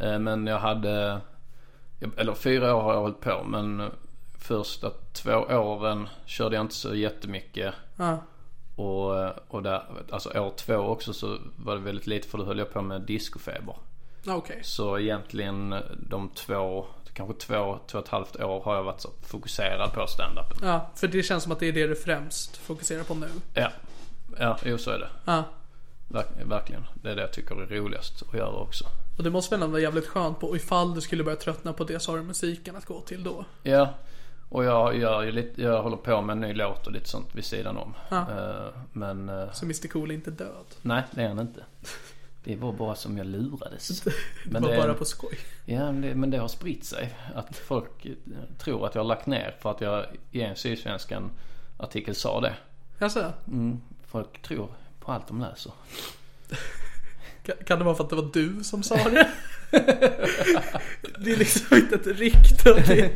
Eh, Men jag hade, eller fyra år har jag hållit på men första två åren körde jag inte så jättemycket. Ja. Och, och där, alltså år två också så var det väldigt lite för då höll jag på med discofeber. Okej. Så egentligen de två, kanske två, två och ett halvt år har jag varit så fokuserad på stand-up. Ja, för det känns som att det är det du främst fokuserar på nu. Ja, ja jo så är det. Ja. Verk, verkligen. Det är det jag tycker är roligast att göra också. Och det måste väl ändå vara jävligt skönt på, och ifall du skulle börja tröttna på det så har du musiken att gå till då. Ja, Och jag gör ju lite, jag håller på med en ny låt och lite sånt vid sidan om. Ja. Eh, Men eh, Så Mr Cool är inte död. nej, det är han inte. *laughs* Det var bara som jag lurades. Det Men var det, bara på skoj. ja, men det, men det har spritt sig. Att folk eh, tror att jag har lagt ner för att jag i en Sydsvenskan artikel sa det. Alltså, Mm, folk tror på allt de läser. kan, det vara för att det var du som sa det? det är liksom inte ett rykte att det är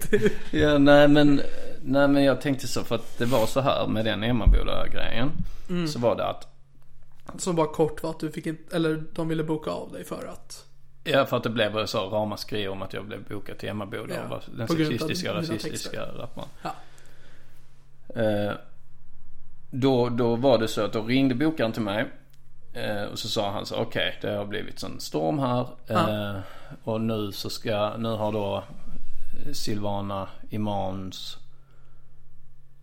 du. Ja, nej men, nej men jag tänkte så för att det var så här med den Emmaboda-grejen. Så var det att, Som bara kort var att du fick inte, eller de ville boka av dig för att. ja för att det blev så ramaskri om att jag blev bokad till Emmaboda Ja, var den av sexistiska, rasistiska rapparen. Ja. Eh, då, då var det så att då ringde bokaren till mig. Eh, och så sa han så okej det har blivit sån storm här. Eh, och nu så ska, nu har då Silvana Imams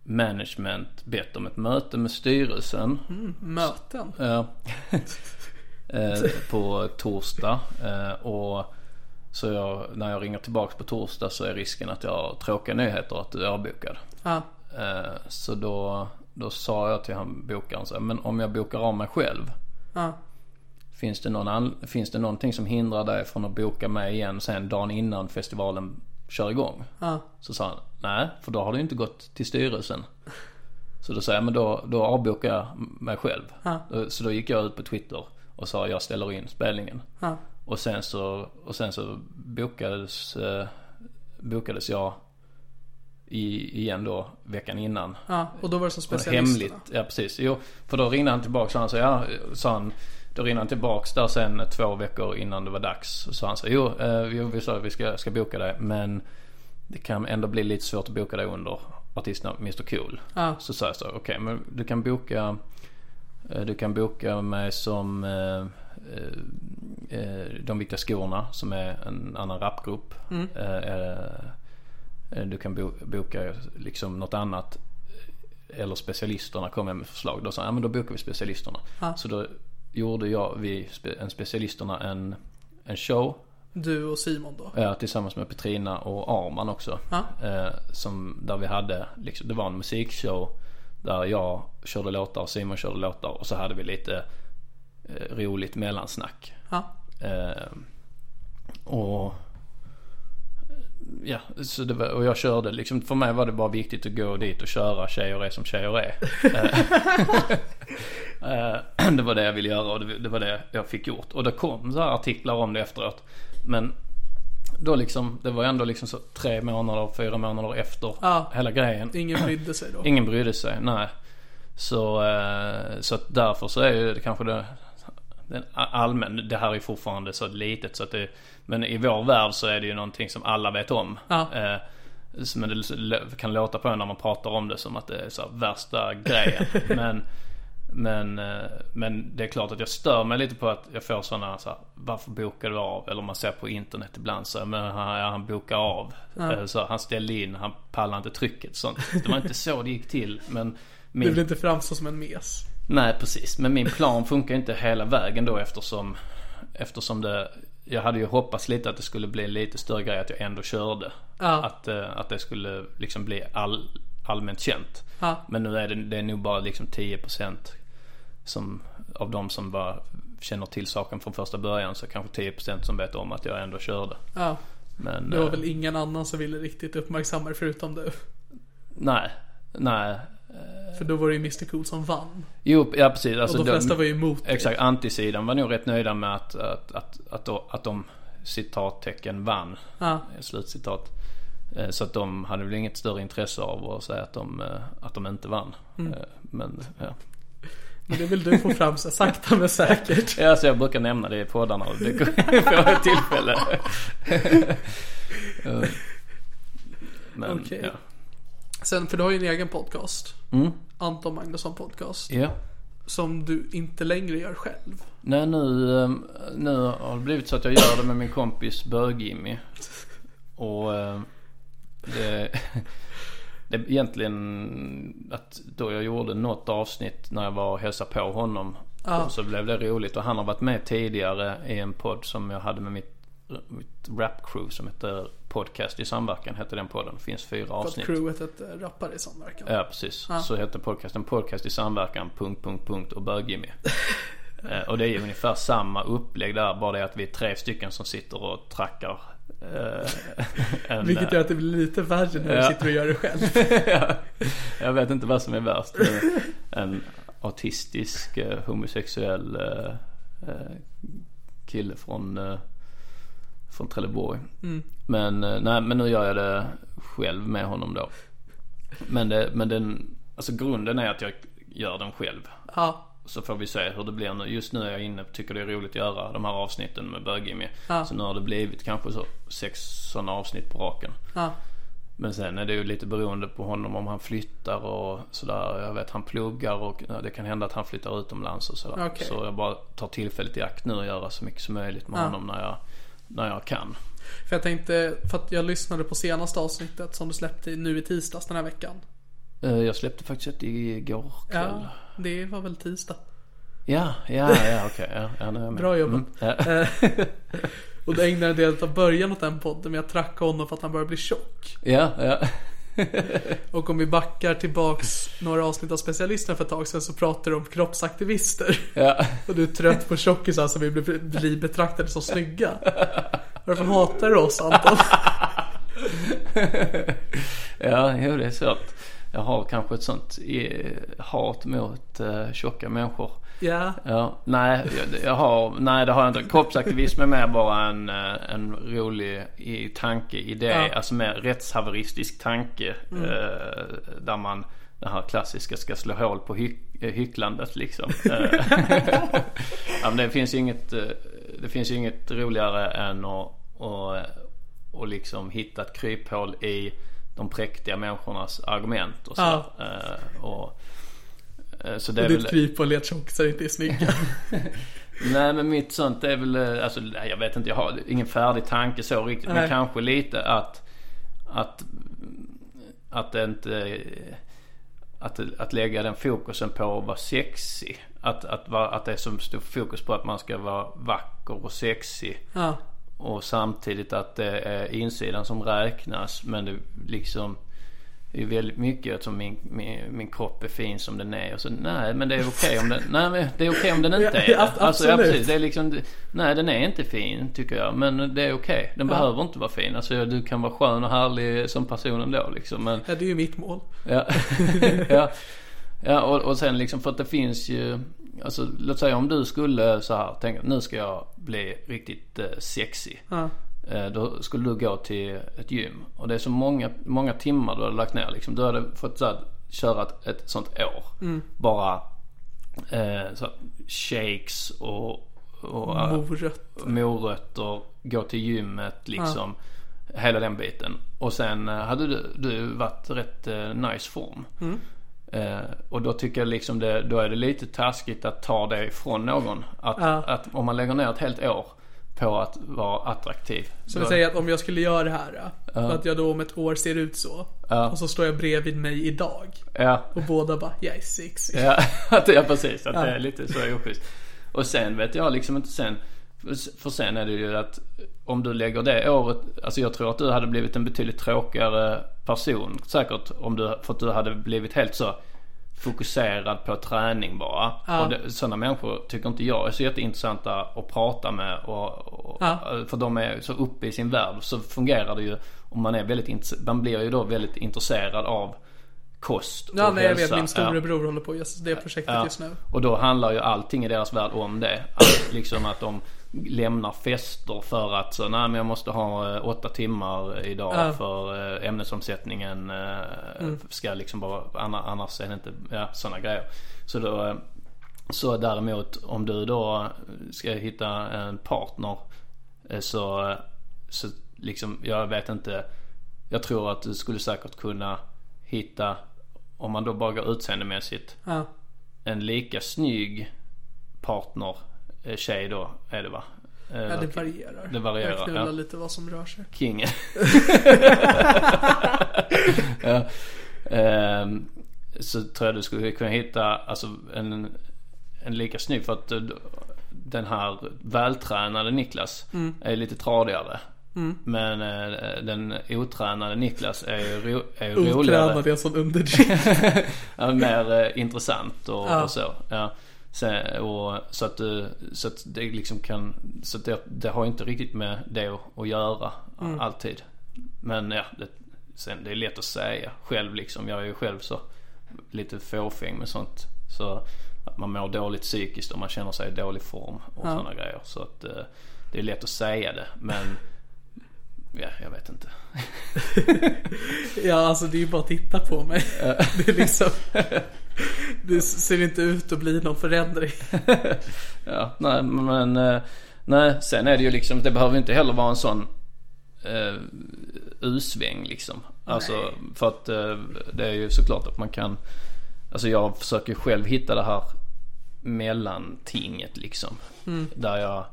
management bett om ett möte med styrelsen. Möten. Ja. *laughs* eh, på torsdag. Eh, och så jag, när jag ringer tillbaks på torsdag så är risken att jag har tråkiga nyheter att du är avbokad. Ja. Eh, så då, då sa jag till han bokaren så här, men om jag bokar av mig själv. Ja. Finns det, någon finns det någonting som hindrar dig från att boka mig igen sen dagen innan festivalen kör igång? Ja. Så sa han, nej för då har du inte gått till styrelsen. Så då sa jag, men då, då avbokar jag mig själv. Ja. Då- Så då gick jag ut på Twitter och sa jag ställer in spelningen. Ja. Och sen så, och sen så bokades, eh, bokades jag i, igen då veckan innan. Ja. Och då var det som Och specialisterna. Hemligt, ja precis. Jo, för då ringde han tillbaka så han sa, ja, sa han, då ringde han tillbaks där sen två veckor innan det var dags. Så han sa, jo, eh, vi sa att vi ska, ska boka dig men det kan ändå bli lite svårt att boka dig under artistnamn Mr Cool. Ja. Så sa jag så, okej men du kan boka, eh, du kan boka mig som eh, eh, eh, De Viktiga Skorna som är en annan rapgrupp. Eh, eh, eh, du kan bo, boka liksom något annat. Eller specialisterna kom jag med förslag. Då sa jag, ja men då bokar vi specialisterna. Så då gjorde jag, vi, en specialisterna en, en show. Du och Simon då. Ja, tillsammans med Petrina och Arman också. Ja. Eh, som, där vi hade, liksom, det var en musikshow. Där jag körde låtar och Simon körde låtar. Och så hade vi lite eh, roligt mellansnack. Ja. Eh, och Ja, så det var, och jag körde liksom, för mig var det bara viktigt att gå dit och köra tjejer är som tjejer är. *laughs* Eh, *clears throat* eh, *clears throat* det var det jag ville göra och det, det var det jag fick gjort. Och det kom så artiklar om det efteråt. Men då liksom, det var ändå liksom så tre månader, fyra månader efter Ja. hela grejen. Ingen brydde sig då. Ingen brydde sig, nej. Så, eh, så att därför så är ju det kanske det den allmän, det här är fortfarande så litet så att det, men i vår värld så är det ju någonting som alla vet om. Ja. Eh, men det kan låta på en när man pratar om det som att det är så värsta grejen. *laughs* men, men, eh, men det är klart att jag stör mig lite på att jag får sådana så här, varför bokar du av? Eller man ser på internet ibland så men han, ja, han bokar av. Eh, Så han ställde in, han pallar inte trycket sånt. Det var inte så det gick till. Men Du min, vill inte framstå som en mes. Nej precis, men min plan funkar inte hela vägen då eftersom Eftersom det Jag hade ju hoppats lite att det skulle bli lite större grej att jag ändå körde. Ja. Att, eh, att det skulle liksom bli all, allmänt känt. Ja. Men nu är det, det är nog bara liksom 10% som, av de som bara känner till saken från första början så kanske 10% som vet om att jag ändå körde. Ja. Men Det var eh, väl ingen annan som ville riktigt uppmärksamma det förutom du. nej, nej. För då var det ju Mr Cool som vann. Jo, ja precis. Alltså, Och de de- flesta var ju emot. Exakt, antisidan var nog rätt nöjda med att, att, att, att, då, att de citattecken vann. Ja. Slutcitat. Eh, Så att de hade väl inget större intresse av att säga att de, eh, att de inte vann. Mm. Eh, Men ja. Men det vill du få fram så sakta men säkert. ja, så jag brukar nämna det i poddarna och det får ett tillfälle. *laughs* Men Okej. ja. Sen, för du har ju en egen podcast. Mm. Anton Magnusson podcast. ja. Som du inte längre gör själv. Nej nu, eh, nu har det blivit så att jag gör det med min kompis Bög-Jimmy. Och eh, det, *laughs* det är egentligen att då jag gjorde något avsnitt när jag var och hälsade på honom. Ja. Så blev det roligt och han har varit med tidigare i en podd som jag hade med mitt mitt rap-crew som heter Podcast i samverkan. Heter den podden. Det finns fyra För att avsnitt. crewet hette Rappare i samverkan. Ja precis. Så heter podcasten Podcast i samverkan. Punkt, punkt, punkt och bög-Jimmy. *laughs* Eh, och det är ungefär samma upplägg där. Bara det att vi är tre stycken som sitter och trackar. Eh, *laughs* en, Vilket gör att det blir lite värre när du Ja. sitter och gör det själv. *laughs* ja, jag vet inte vad som är värst. En autistisk eh, homosexuell eh, kille från, eh, från Trelleborg. Men, eh, nej, men nu gör jag det själv med honom då. Men, det, men den, alltså grunden är att jag gör den själv. Ja. Så får vi se hur det blir nu. Just nu är jag inne tycker det är roligt att göra de här avsnitten med bög Ja. Så nu har det blivit kanske så sex sådana avsnitt på raken. Ja. Men sen är det ju lite beroende på honom om han flyttar och sådär. Jag vet han pluggar och det kan hända att han flyttar utomlands och sådär. Okej. Så jag bara tar tillfället i akt nu och göra så mycket som möjligt med Ja. honom när jag, när jag kan. För jag tänkte, för att jag lyssnade på senaste avsnittet som du släppte nu i tisdags den här veckan. Eh, Jag släppte faktiskt ett igår kväll. Ja, det var väl tisdag. Ja, ja, ja, okej. Ja, ja, jag med. Bra jobbat. Mm, ja. *laughs* Och du ägnade en del av början åt den podden med att tracka honom för att han börjar bli tjock. ja, ja. *laughs* *laughs* Och om vi backar tillbaks några avsnitt av specialisterna för ett tag sedan så pratar du om kroppsaktivister. ja. Och du är trött på tjockisar som vill bli, bli betraktade som snygga. Varför hatar du oss Anton? Ja, jo det är svårt. Jag har kanske ett sånt eh, hat mot eh, tjocka människor. Ja. Ja, nej, jag, jag har, nej det har jag inte. Kroppsaktivism är mer bara en, eh, en rolig i tanke, idé. Ja. Alltså mer rättshaveristisk tanke. Eh, där man, det här klassiska, ska slå hål på hy, eh, hycklandet liksom. *laughs* *laughs* Ja, men det finns ju inget, det finns ju inget roligare än att, och, och liksom hitta ett kryphål i de präktiga människornas argument och så. Ja. Eh, och, eh, så det Och är ditt väl... kryphål tjockisar inte är snygga. *laughs* Nej men mitt sånt är väl, eh, alltså jag vet inte, jag har ingen färdig tanke så riktigt. Nej. Men kanske lite att, att, att det inte, att, att lägga den fokusen på att vara sexig. Att, att, att det är så stor fokus på att man ska vara vacker och sexig. Ja. Och samtidigt att det är insidan som räknas. Men det liksom det är väldigt mycket eftersom min, min, min kropp är fin som den är. Och så nej men det är okej om den, nej men det är okej om den *laughs* inte är Ja, Alltså ja, absolut. precis. Det är liksom, nej den är inte fin tycker jag. Men det är okej. Den behöver inte vara fin. Alltså du kan vara skön och härlig som person ändå liksom. Men ja, det är ju mitt mål. Ja, *laughs* ja. ja och, och sen liksom för att det finns ju Alltså låt säga om du skulle så här tänka nu ska jag bli riktigt eh, sexig. Ja. Eh, då skulle du gå till ett gym. Och det är så många, många timmar du hade lagt ner liksom. Du hade fått så här, köra ett, ett sånt år. Bara eh, så här, shakes och, och eh, Morot. morötter, gå till gymmet liksom. Hela den biten. Och sen eh, hade du, du varit rätt nice form. Eh, och då tycker jag liksom det, då är det lite taskigt att ta det ifrån någon. Att, Ja. att om man lägger ner ett helt år på att vara attraktiv. Så vi säger att om jag skulle göra det här. För att jag då om ett år ser ut så. Ja. Och så står jag bredvid mig idag. Ja, Och båda bara, jag är att, *laughs* ja precis. Att det är lite så oschysst. Och sen vet jag liksom inte sen. för- sen är det ju att om du lägger det året. Alltså jag tror att du hade blivit en betydligt tråkigare person. Säkert om du, för att du hade blivit helt så fokuserad på träning bara. Ja. Och det, sådana människor tycker inte jag är så jätteintressanta att prata med. Och, och, Ja. För de är så uppe i sin värld. Så fungerar det ju om man är väldigt Man blir ju då väldigt intresserad av kost och Ja, nej jag vet. hälsa. Min Ja. storebror håller på just det projektet Ja, just nu. och då handlar ju allting i deras värld om det. Att, liksom att de lämnar fester för att så, nej men jag måste ha eh, åtta timmar idag Ja. för eh, ämnesomsättningen eh, ska liksom bara, anna- annars är det inte, ja sådana grejer. Så då, så däremot om du då ska hitta en partner så, så liksom, jag vet inte. Jag tror att du skulle säkert kunna hitta, om man då bara går utseendemässigt, Ja. en lika snygg partner, tjej då är det va? Eh, Ja, det varierar. Det varierar, Jag knullar ja. lite vad som rör sig. Kingen. *laughs* ja. Ehm, så tror jag du skulle kunna hitta alltså en, en lika snygg för att eh, den här vältränade Niklas är lite tradigare. Men eh, den otränade Niklas är ju ro, är ju roligare. Otränad är sån underdrift. *laughs* Mer eh, intressant och, Ja. och så. Ja. Sen, och, så att, du- så att det liksom kan, så det, det har inte riktigt med det att, att göra Mm. alltid. Men ja, det, sen det är lätt att säga själv liksom. Jag är ju själv så lite fåfäng med sånt. Så att man mår dåligt psykiskt och man känner sig i dålig form och Ja. sådana grejer. Så att eh, det är lätt att säga det. Men ja, jag vet inte. *laughs* Ja, alltså det är ju bara att titta på mig. *laughs* Det är liksom... Det ser inte ut att bli någon förändring. *laughs* Ja, nej men eh, nej, sen är det ju liksom, det behöver inte heller vara en sån eh, U-sväng liksom. Alltså för att eh, det är ju såklart att man kan, alltså jag försöker själv hitta det här mellantinget liksom. Där jag,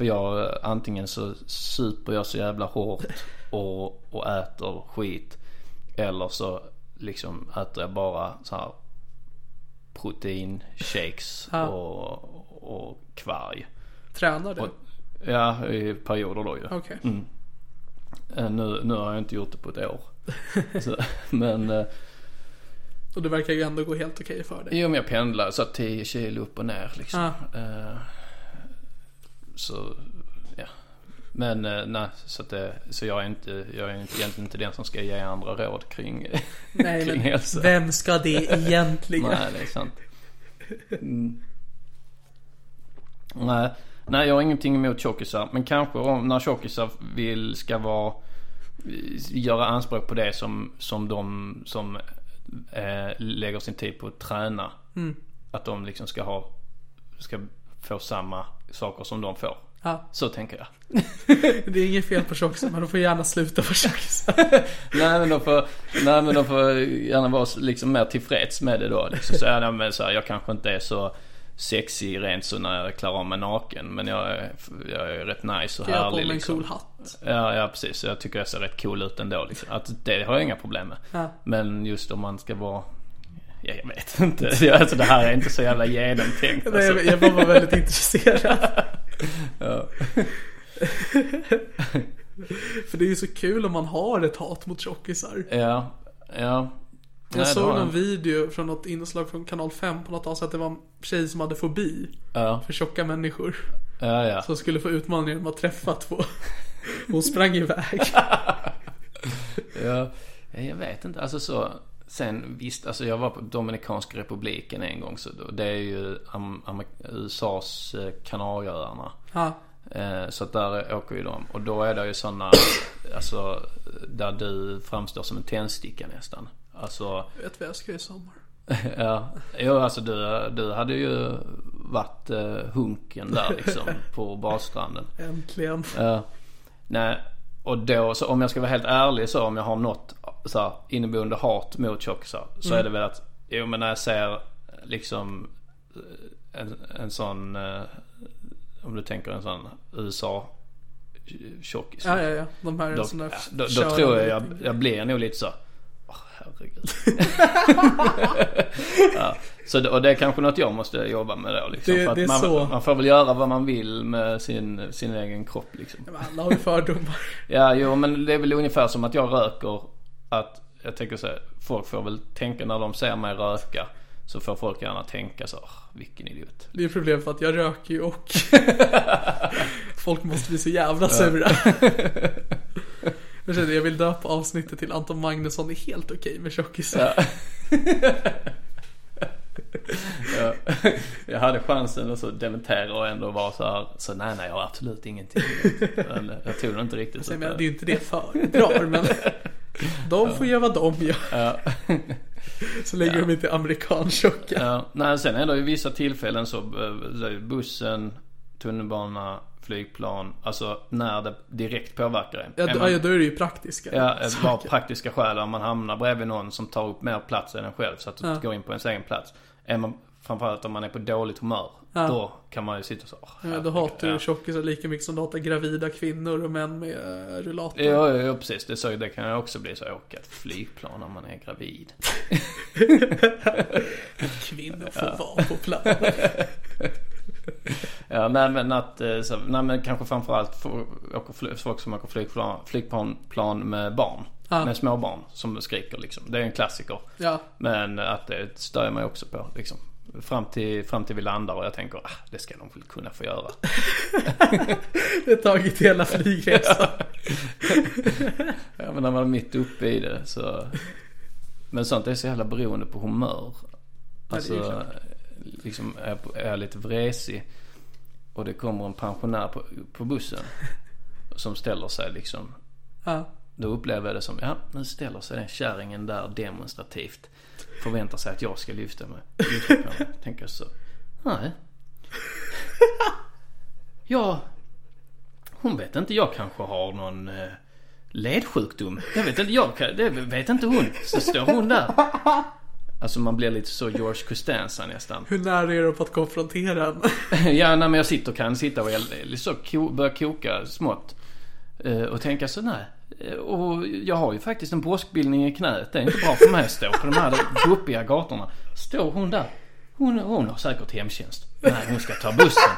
för jag antingen så super jag så jävla hårt och, och äter skit. Eller så liksom äter jag bara så här proteinshakes Ja. och, och kvarg. Tränar du? Och, ja, i perioder då ju. Okej. Eh, Nu, nu har jag inte gjort det på ett år. *laughs* så, men, eh, Och det verkar ju ändå gå helt okej för dig. jo men jag pendlar så 10 kilo upp och ner liksom. Ja. Eh, så, ja. Men eh, nej, så att det, så jag är inte, jag är inte, egentligen inte den som ska ge andra råd kring, Nej, kring men hälsa. vem ska det *laughs* egentligen? Nej, det är sant. Mm. Nej, nej, jag har ingenting emot tjockisar. Men kanske om, när tjockisar vill, ska vara, göra anspråk på det som, som de som eh, lägger sin tid på att träna. Att de liksom ska ha, ska få samma saker som de får. Ja. Så tänker jag. *laughs* Det är inget fel på tjockisar, men de får gärna sluta på tjockisar. *laughs* nej men de får, nej men de får gärna vara liksom mer tillfreds med det då. Liksom. Så, ja, men så här, jag kanske inte är så sexig rent så när jag klarar av mig naken. Men jag är, jag är rätt nice och Jag har på härlig mig en liksom. cool hatt. Ja, ja precis. Så Jag tycker jag ser rätt cool ut ändå liksom. Att det har jag inga problem med. Ja. Men just om man ska vara Ja, jag vet inte. *laughs* Alltså det här är inte så jävla genomtänkt. Nej, Alltså. jag, jag bara var väldigt intresserad. *laughs* Ja. *laughs* För det är ju så kul om man har ett hat mot tjockisar. Ja, ja. Jag Nej, det såg någon jag. video från något inslag från kanal 5 på något avsnitt att det var en tjej som hade fobi Ja, för tjocka människor. ja, ja. Som skulle få utmaningen genom att träffa två. Hon sprang iväg. Ja, jag vet inte. Alltså så. Sen visst, alltså jag var på Dominikanska republiken en gång. Så det är ju USAs eh, Kanarieöarna. Ja, Eh, så att där åker ju de. Och då är det ju sådana, alltså där du framstår som en tändsticka nästan. Alltså, jag vet vad jag ska i sommar. *laughs* ja. Jo, alltså du, du hade ju varit eh, hunken där liksom *laughs* på badstranden. Äntligen. Ja. Nej, och då så om jag ska vara helt ärlig så om jag har något så här, inneboende hat mot tjockisar så är det väl att, jo men när jag ser liksom eh, en, en sån, eh, om du tänker en sån USA tjockis. Ja, ja, ja. De här Då, här då, då körande tror jag, jag jag blir nog lite så herregud. *laughs* ja, så det, och det är kanske något jag måste jobba med då liksom. Det- för att det är man, så. man får väl göra vad man vill med sin, sin egen kropp liksom. Men Alla har ju fördomar. Ja, jo men det är väl ungefär som att jag röker. Att jag tänker så här, folk får väl tänka när de ser mig röka. Så får folk gärna tänka så, "Åh, vilken idiot. Det är problem för att jag röker ju och *laughs* folk måste bli så jävla sura. *laughs* Jag känner, jag vill döpa avsnittet till Anton Magnusson är helt okej med tjockisar. *laughs* Ja. *laughs* Jag hade chansen att så dementera och ändå vara så här, så nej nej jag har absolut ingenting. Men jag tog det inte riktigt. Så Nej, men att, det är ju inte det jag föredrar men *laughs* de får göra vad de gör. ja. *laughs* Så länge de inte är amerikansjocka. Ja, nej sen är det ju vissa tillfällen så, eh, bussen, tunnelbana, flygplan. Alltså när det direkt påverkar en. Ja, man- ja, då är det ju praktiska Ja, saker. bara praktiska skäl om man hamnar bredvid någon som tar upp mer plats än en själv så att du Ja. går in på ens egen plats. Är man, framförallt om man är på dåligt humör. Ja. Då kan man ju sitta så. "Åh, Ja, då herregud." hatar Ja. du tjockisar lika mycket som du hatar gravida kvinnor och män med uh, rullator. Ja, ja, ja, precis. Det, så, det kan ju också bli så. Åka ett flygplan om man är gravid. *laughs* Kvinnor får vara på plats. Ja, nej men att, eh, så, nej men kanske framförallt folk som åker flygplan, flygplan plan med barn. Ja. Med små barn som skriker liksom. Det är en klassiker. Ja. Men att det stör jag mig också på liksom. Fram till, fram till vi landar och jag tänker, ah, det ska de väl kunna få göra. *laughs* Det har tagit hela flygresan. *laughs* Ja men när man är mitt uppe i det så. Men sånt är så jävla beroende på humör. Alltså, klart. liksom är jag lite vresig och det kommer en pensionär på, på bussen. Som ställer sig liksom. Ja. Då upplever jag det som, ja nu ställer sig den kärringen där demonstrativt. Förväntar sig att jag ska lyfta mig. Lyfta på mig. Tänker så. Nej. Ja. Hon vet inte, jag kanske har någon eh, ledsjukdom. Jag vet inte, jag kan, det vet inte hon. Så står hon där. Alltså man blir lite så George Costanza nästan. Hur nära är du på att konfrontera en? *laughs* Ja, när jag sitter kan sitta och el- så ko, börja koka smått. Eh, och tänka så nej. Eh, och jag har ju faktiskt en påskbildning i knät. Det är inte bra för mig att stå på de här guppiga gatorna. Står hon där. Hon, hon har säkert hemtjänst. Nej, hon ska ta bussen.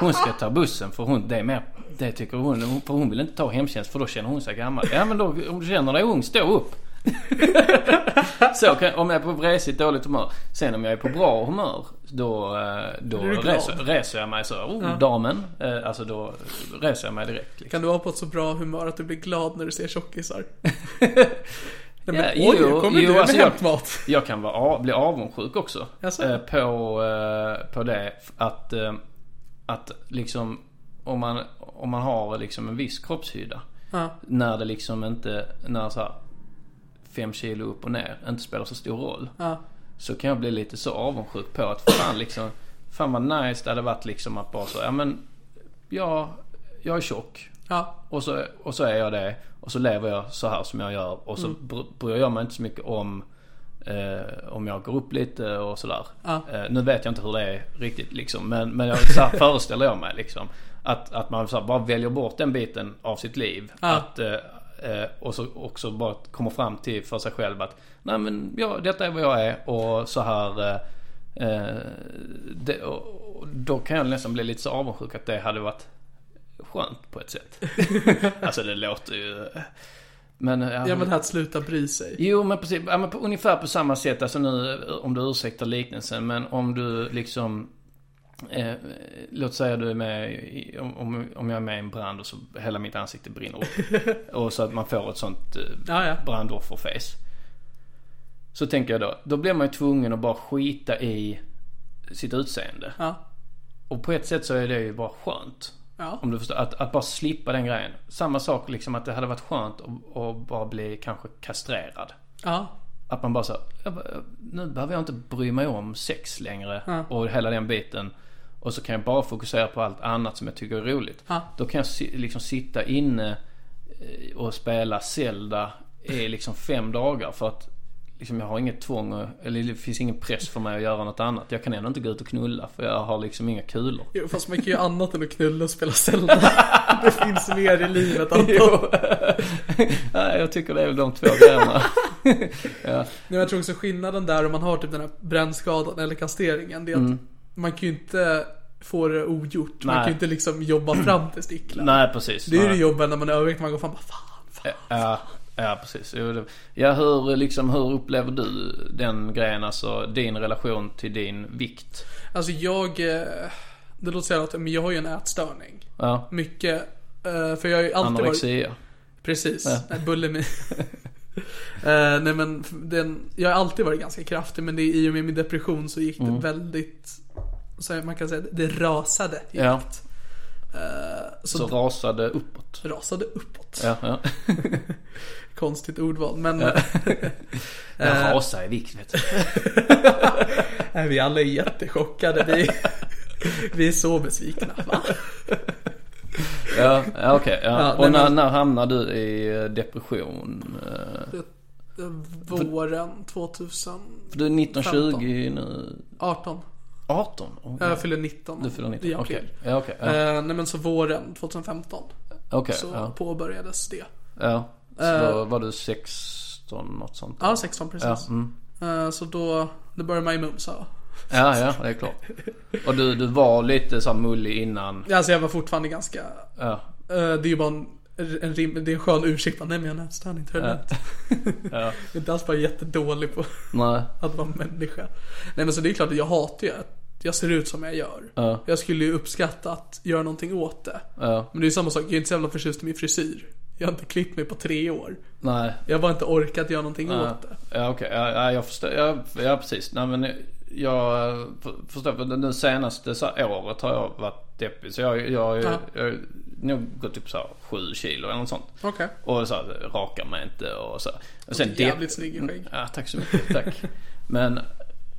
Hon ska ta bussen för hon, det är mer, det tycker hon. För hon vill inte ta hemtjänst för då känner hon sig gammal. Ja men då, om du känner dig ung, stå upp. *laughs* Så kan, om jag är på vresigt dåligt humör. Sen om jag är på bra humör då, eh, då reser, reser jag mig så. Oh, damen. Eh, Alltså då reser jag mig direkt. Liksom. Kan du vara på ett så bra humör att du blir glad när du ser tjockisar? *laughs* Nej men Ja, oj, jo, kommer jo, du med alltså jag- hämtmat? Jag kan vara, bli avundsjuk också. Eh, på, eh, på det. Att, eh, att liksom om man, om man har liksom en viss kroppshydda. Ja. När det liksom inte, när så här fem kilo upp och ner inte spelar så stor roll. Ja. Så kan jag bli lite så avundsjuk på att fan liksom, fan vad nice det hade varit liksom att bara så, ja men, ja, jag är tjock. Ja. Och så, och så är jag det. Och så lever jag så här som jag gör. Och så Mm. br- bryr jag mig inte så mycket om eh, om jag går upp lite och sådär. Ja. Eh, nu vet jag inte hur det är riktigt liksom. Men, men jag, så här *laughs* föreställer jag mig liksom. Att, att man så här, bara väljer bort den biten av sitt liv. Ja. Att, eh, och så också bara kommer fram till för sig själv att Nej men ja, detta är vad jag är och så här eh, eh, det, och, då kan jag nästan bli lite så avundsjuk att det hade varit skönt på ett sätt. *laughs* alltså det låter ju... Men, ja, Ja men att sluta bry sig. Jo men precis, ja, men på, ungefär på samma sätt. Alltså nu om du ursäktar liknelsen. Men om du liksom eh, Låt säga du är med i, om, om- jag är med i en brand och så hela mitt ansikte brinner upp. *laughs* och så att man får ett sånt eh, Ja, ja. brandofferface. Så tänker jag då, då blir man ju tvungen att bara skita i sitt utseende. Ja. Och på ett sätt så är det ju bara skönt. Ja. Om du förstår, att, att bara slippa den grejen. Samma sak liksom att det hade varit skönt att, att bara bli kanske kastrerad. Ja. Att man bara så, nu behöver jag inte bry mig om sex längre Ja. och hela den biten. Och så kan jag bara fokusera på allt annat som jag tycker är roligt. Ja. Då kan jag liksom sitta inne eh, och spela Zelda i liksom fem dagar för att liksom jag har inget tvång eller det finns ingen press för mig att göra något annat. Jag kan ändå inte gå ut och knulla för jag har liksom inga kulor. Jo, fast man kan ju annat än att knulla och spela Zelda. *laughs* det finns mer i livet Anton. Nej, *laughs* jag tycker det är väl de två grejerna. *laughs* ja. Men jag tror också skillnaden där om man har typ den här brännskadan eller kastreringen. Det är att man kan ju inte få det ogjort. Man Nej. kan ju inte liksom jobba fram till sticklan. Nej, precis. Det är ju det jobben när man är övervikt. Man går fram bara fan, fan. Ja, ja precis. Ja, hur, liksom, hur upplever du den grejen? Alltså din relation till din vikt? Alltså jag, eh, det låter så men jag har ju en ätstörning. Ja, Mycket, eh, för jag har ju alltid varit, anorexia. precis, Ja. bulimi. *laughs* Eh, nej men den, jag har alltid varit ganska kraftig men det, i och med min depression så gick det Mm. väldigt, så man kan säga det rasade i Ja. så, Så rasade uppåt. rasade uppåt. Ja, ja. *laughs* *laughs* Konstigt ordval men Jag *laughs* rasar i vikt vet du. *laughs* Vi alla är jättechockade. Vi, *laughs* vi är så besvikna. Va? Ja, ja okej. ja. Ja, Och när, men- när hamnar du i eh, depression? Eh, Våren 2018. För du är 1920 nu? 18? Oh, Jag fyller 19. Du fyller 19? i Okej. april. Ja, okej. Ja. Eh, nej men så våren 2015 Okej, så ja. påbörjades det. ja. Så Eh, då var du 16, något sånt? Ja, 16 precis. Ja, mm. Eh, så då, det började med mumsa. Ja, ja, det är klart. Och du, du var lite så mullig innan. Alltså jag var fortfarande ganska, Ja. eh, det är ju bara en, en, rim, det är en skön ursäkt. Nej men jag har nätstörning, det lugnt. Ja. Jag är inte alls bara jättedålig på Nej. att vara människa. Nej men så det är klart att jag hatar ju att jag ser ut som jag gör. Ja. Jag skulle ju uppskatta att göra någonting åt det. Ja. Men det är ju samma sak, jag är inte så jävla förtjust i min frisyr. Jag har inte klippt mig på tre år. Nej. Jag har bara inte orkat göra någonting åt det. Ja okej, ja, ja, jag förstår. Ja, ja precis. Nej men jag för- förstår. För nu senaste så här året har jag varit deppig. Så jag, jag, Ja. jag har nog gått upp så här sju kilo eller något sånt. Okej. Och så här, rakar mig inte och så. Och sen Jävligt snygg i skägg. Ja tack så mycket, tack. men,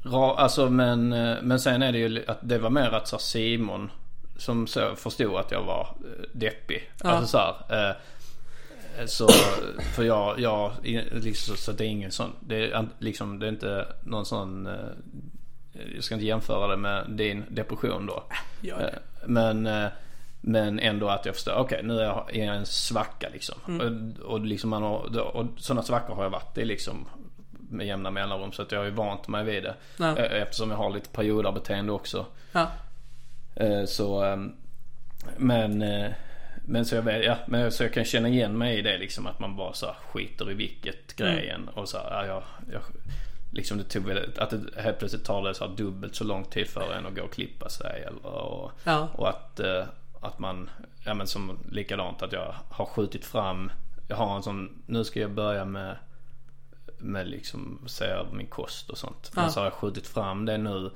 ra, alltså men, men sen är det ju att det var mer att så här, Simon som så förstod att jag var eh, deppig. Ja. Alltså så här, eh, så, för jag, jag, liksom, så det är ingen sån, det är liksom, det är inte någon sån, eh, jag ska inte jämföra det med din depression då. Gör det. Eh, Men, eh, men ändå att jag förstår, okej nu är jag i en svacka liksom. Och, och, liksom man har, och sådana svackor har jag varit i liksom med jämna mellanrum. Så att jag har ju vant mig vid det. Ja. Eftersom jag har lite perioderbeteende också. Ja. Så, men, men så jag ja, men så jag kan känna igen mig i det liksom att man bara så skiter i vilket grejen och så ja, jag, jag, liksom det tog att det helt plötsligt tar det så dubbelt så lång tid för en att gå och klippa sig eller och, Ja. och att, eh, att man, ja men som likadant att jag har skjutit fram, jag har en sån, nu ska jag börja med med liksom se över min kost och sånt. Men Ja. så har jag skjutit fram det nu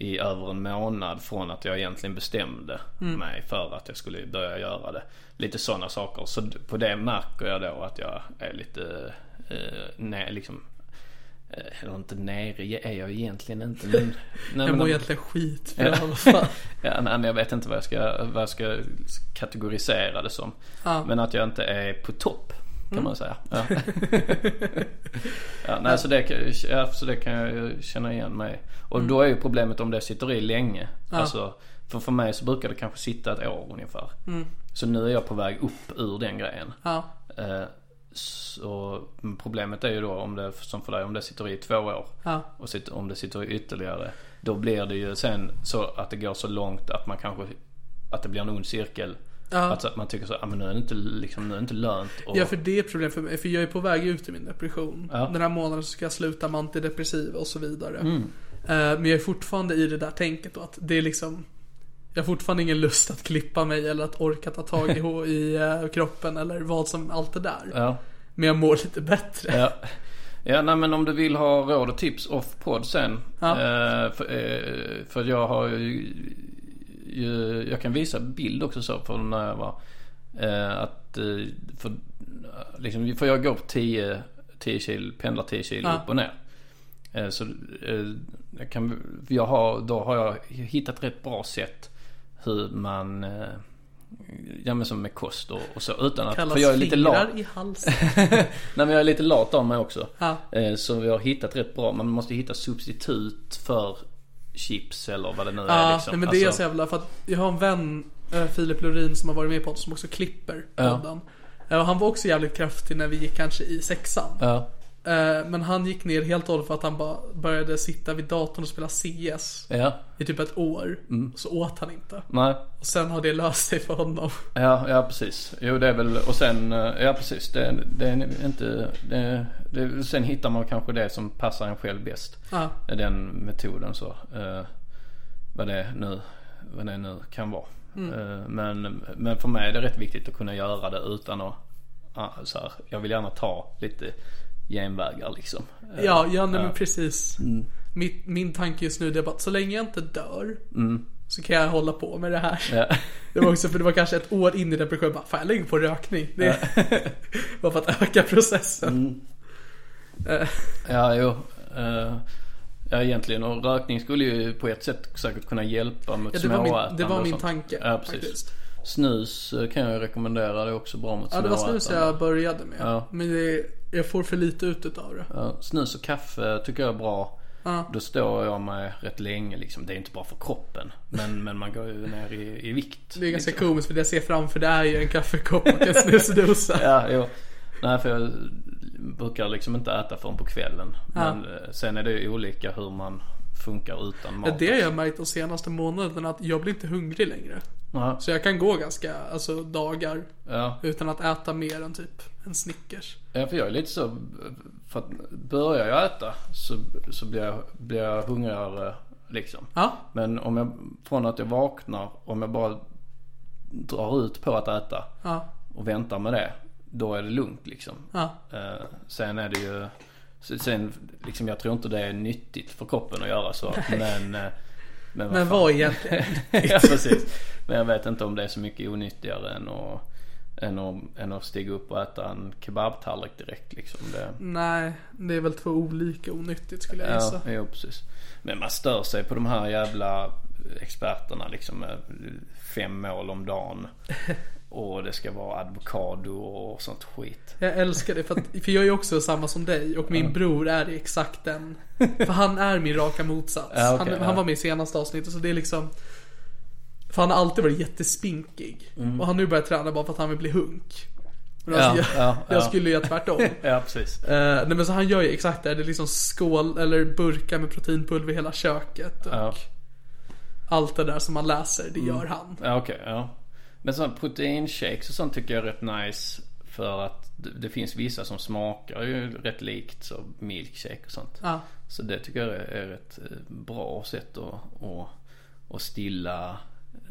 i över en månad från att jag egentligen bestämde mig för att jag skulle börja göra det. Lite sådana saker. Så på det märker jag då att jag är lite, eh, nej, liksom, eh, eller inte nere är jag egentligen inte. Men, *laughs* nej, Jag men- mår egentligen skit för Ja. *laughs* Ja, nej, men jag vet inte vad jag ska, vad jag ska kategorisera det som. Mm. Men att jag inte är på topp. Kan man säga. Ja. *laughs* ja, nej, så, det, ja, så det kan jag känna igen mig. Och då är ju problemet om det sitter i länge. Mm. Ja. Alltså, för för mig så brukar det kanske sitta ett år ungefär. Så nu är jag på väg upp ur den grejen. Ja. Eh, så problemet är ju då om det, som för dig, om det sitter i två år. Ja. Och sitter, om det sitter i ytterligare. Då blir det ju sen så att det går så långt att man kanske, att det blir en ond cirkel. Ja. Alltså att man tycker så, ah, men nu är det inte, liksom, nu är inte lönt. Och, Ja för det är ett problem för mig, för jag är på väg ut ur min depression. Ja. Den här månaden så ska jag sluta med antidepressiva och så vidare. Mm. Eh, Men jag är fortfarande i det där tänket då att det är liksom Jag har fortfarande ingen lust att klippa mig eller att orka ta tag i, *laughs* i eh, kroppen eller vad som, allt det där. Ja, Men jag mår lite bättre. ja. Ja, nej men om du vill ha råd och tips off podd sen. Ja. Eh, för, eh, för jag har ju, jag kan visa bild också så från när jag var. Eh, att, eh, för, liksom, för jag går på 10, 10 kilo, pendlar 10 kilo Ja. upp och ner. Eh, så jag kan, jag har, då har jag hittat rätt bra sätt hur man Ja men som med kost och, och så utan att, Kallas för jag är lite lat. i halsen. *laughs* Nej men jag är lite lat av mig också. Ja. Så vi har hittat rätt bra. Man måste hitta substitut för chips eller vad det nu är Ja, liksom. nej, men det är Alltså, så jävla för att jag har en vän, eh, Filip Lorin som har varit med i podden som också klipper Ja. podden. Eh, och han var också jävligt kraftig när vi gick kanske i sexan. Ja, Men han gick ner helt och hållet för att han bara började sitta vid datorn och spela CS ja, i typ ett år. Mm. Så åt han inte. nej. Och sen har det löst sig för honom. Ja, ja precis. Jo det är väl, och sen, eh, ja precis. Det, det är inte, det, det, sen hittar man kanske det som passar en själv bäst. Ja. Den metoden så. Eh, vad det nu, vad det nu kan vara. Mm. Eh, men, men för mig är det rätt viktigt att kunna göra det utan att, så här, jag vill gärna ta lite genvägar liksom. Ja, ja nej, men precis. Mm. Mitt, min tanke just nu är bara att så länge jag inte dör så kan jag hålla på med det här. Mm. Ja. *laughs* Det var också för det var kanske ett år in i depressionen. Bara, fan jag lägger på rökning. Det är *laughs* bara för att öka processen. Mm. Eh, Ja, jo. eh, ja, egentligen. Och rökning skulle ju på ett sätt säkert kunna hjälpa mot Ja, min- småätande det var min tanke, Ja, precis. faktiskt. Snus eh, kan jag rekommendera. Det är också bra mot Ja, det var småätande. snus jag började med. Ja. Men det, jag får för lite ut utav det. Ja, snus och kaffe tycker jag är bra. Ja. Då står jag mig rätt länge liksom. Det är inte bra för kroppen. Men, men man går ju ner i, i vikt. Det är ganska liksom. komiskt för det jag ser framför det är ju en kaffekopp och en snusdosa. *laughs* Ja, jo. Nej, för jag brukar liksom inte äta förrän på kvällen. Men eh, sen är det ju olika hur man funkar utan mat. Det har jag märkt de senaste månaderna att jag blir inte hungrig längre. Ja, Så jag kan gå ganska, alltså dagar ja. utan att äta mer än typ en Snickers. Ja, för jag är lite så, för att börjar jag äta så, så blir, jag, blir jag hungrigare liksom. Ja, Men om jag, från att jag vaknar, om jag bara drar ut på att äta ja, och väntar med det, då är det lugnt liksom. ja. Eh, sen är det ju, sen liksom jag tror inte det är nyttigt för kroppen att göra så. Men, eh, men vad Men vad egentligen? *laughs* ja precis. Men jag vet inte om det är så mycket onyttigare än att, än att, än att stiga upp och äta en kebabtallrik direkt liksom. Det, Nej, det är väl två olika onyttigt skulle jag Ja, gissa. jo precis. Men man stör sig på de här jävla experterna liksom med fem mål om dagen. *laughs* Och det ska vara avokado och sånt skit. Jag älskar det för, att, för jag är också samma som dig och min bror är exakt den. *laughs* För han är min raka motsats. Ja, okej, han, ja. han var med i senaste avsnittet så det är liksom För han har alltid varit jättespinkig. Och han nu börjat träna bara för att han vill bli hunk. Men Mm. Ja, alltså, jag, ja, jag ja. skulle göra tvärtom. *laughs* Ja precis. Eh, nej men så han gör ju exakt det. Det är liksom skål eller burkar med proteinpulver i hela köket. Och Ja. Mm. allt det där som man läser, det gör han. Ja okej, ja. Men sådana proteinshakes och sånt tycker jag är rätt nice. För att det, finns vissa som smakar ju rätt likt så milkshake och sånt. Ja. Så det tycker jag är, är ett eh, bra sätt att, att, att stilla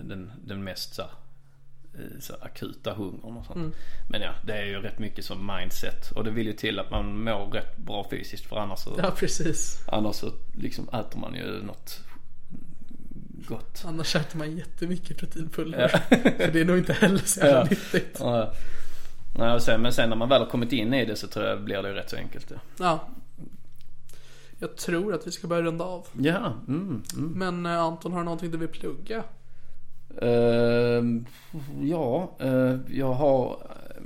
den, den mest så, eh, så akuta hungern och sånt. Men ja, det är ju rätt mycket som mindset. Och det vill ju till att man mår rätt bra fysiskt för annars så, Ja precis. annars så liksom äter man ju något gott. Annars äter man jättemycket proteinpulver. För *laughs* det är nog inte heller så jävla Ja. nyttigt. Ja. Nej, sen, men sen när man väl har kommit in i det så tror jag blir det rätt så enkelt. Ja, Ja. Jag tror att vi ska börja runda av. ja mm, mm. Men eh, Anton, har du någonting du vill plugga? Ehm, ja eh, jag har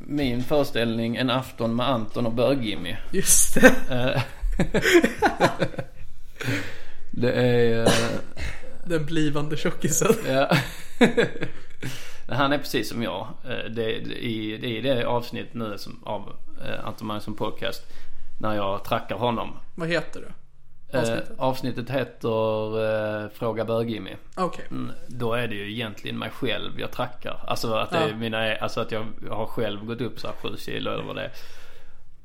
min föreställning En afton med Anton och Bög-Jimmy. Just det. Eh, *laughs* det är... eh, Den blivande tjockisen. Ja. *laughs* Han är precis som jag. Det, det, i, det är det avsnitt nu som, av Anton Magnusson podcast. När jag trackar honom. Vad heter det? Avsnittet, Avsnittet? eh, avsnittet heter eh, Fråga Bög-Jimmy. Okej. Mm, Då är det ju egentligen mig själv jag trackar. Alltså att, det är Ja. mina, alltså att jag har själv gått upp så här 7 kilo eller vad det är.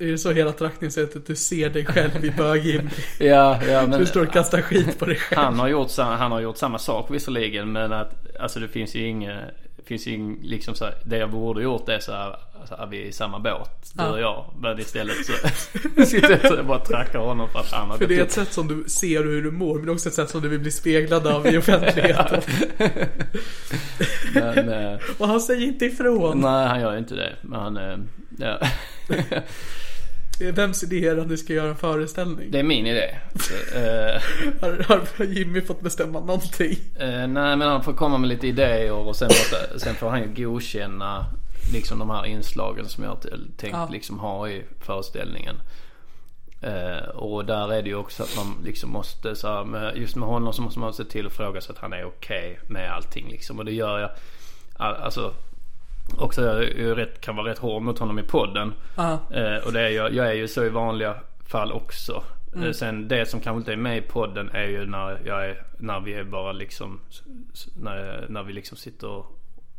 Är det så hela trackningssättet? Du ser dig själv i bög *laughs* Ja, ja men Du står och kastar skit på dig själv. han har, gjort, samma- han har gjort samma sak visserligen men att alltså det finns ju inget finns ju liksom så här, det jag borde gjort är så här, alltså, är vi i samma båt, du Ja. och jag. Men istället så *laughs* *laughs* sitter jag så och bara trackar honom för att han har För det är ett sätt som du ser hur du mår, men också ett sätt som du vill bli speglad av i offentligheten. *laughs* Men, eh, Och han säger inte ifrån. nej han gör inte det. Men han, eh, ja. Vems idé är det att du ska göra en föreställning? Det är min idé. Eh, *laughs* Har, har Jimmy fått bestämma någonting? Eh, nej men han får komma med lite idéer och sen, måste, sen får han ju godkänna liksom de här inslagen som jag tänkt Ja. liksom ha i föreställningen. Eh, och där är det ju också att man liksom måste så här, med, just med honom så måste man se till att fråga så att han är okej med allting liksom. Och det gör jag. All, alltså också jag är ju rätt, kan vara rätt hård mot honom i podden. Ja. Eh, och det är jag, jag är ju så i vanliga fall också. Eh, sen det som kanske inte är med i podden är ju när jag är, när vi är bara liksom, när, när vi liksom sitter och,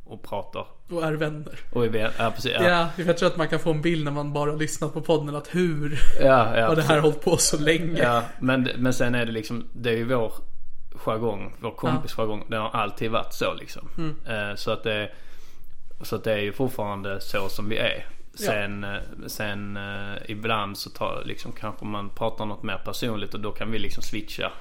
och pratar. Och är vänner. Och vi vet, ja precis. Ja, ja, Ja, jag tror att man kan få en bild när man bara lyssnat på podden att hur ja, ja, har det här hållit på så länge. Ja, men, men sen är det liksom, det är ju vår jargong, vår kompis jargong. Den har alltid varit så liksom. Eh, så att det, så att det är ju fortfarande så som vi är. Sen, eh, sen eh, ibland så tar, liksom, kanske man pratar något mer personligt och då kan vi liksom switcha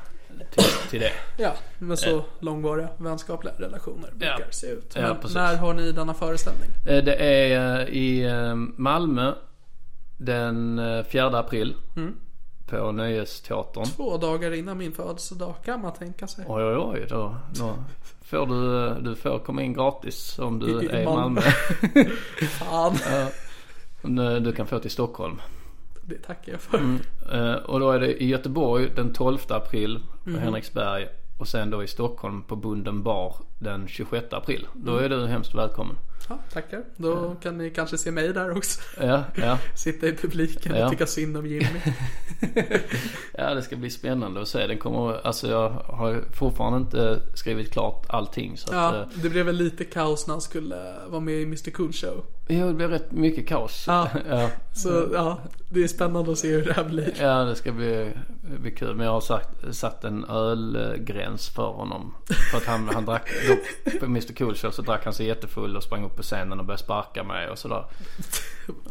till, till det. Ja, men så långvariga vänskapliga relationer brukar Ja. se ut. Ja, Men precis. när har ni denna föreställning? Eh, Det är eh, i eh, Malmö den eh, 4 april. På Nöjesteatern. Två dagar innan min födelsedag kan man tänka sig. Oj oj oj då, då får du, du får komma in gratis om du I- är i Malmö. *laughs* Fan, Nu, Du kan få till Stockholm. det tackar jag för. Eh, Och då är det i Göteborg den 12 april på Mhm. Henriksberg. och sen då i Stockholm på Bunden bar den 26 april. Då är du hemskt välkommen. Ja, tackar. Då kan ni kanske se mig där också. Ja, ja. *laughs* Sitta i publiken och Ja. tycka synd om Jimmy. *laughs* *laughs* Ja, det ska bli spännande att se. Den kommer, alltså jag har fortfarande inte skrivit klart allting. Så att, Ja, eh, det blev väl lite kaos när han skulle vara med i Mr Cool Show. ja, det blir rätt mycket kaos. Ja. ja. Så ja, det är spännande att se hur det här blir. Ja, det ska bli, bli kul. Men jag har sagt, satt en ölgräns för honom. För att han, han drack, då, på Mr Cool Show så drack han sig jättefull och sprang upp på scenen och började sparka mig och sådär. *laughs*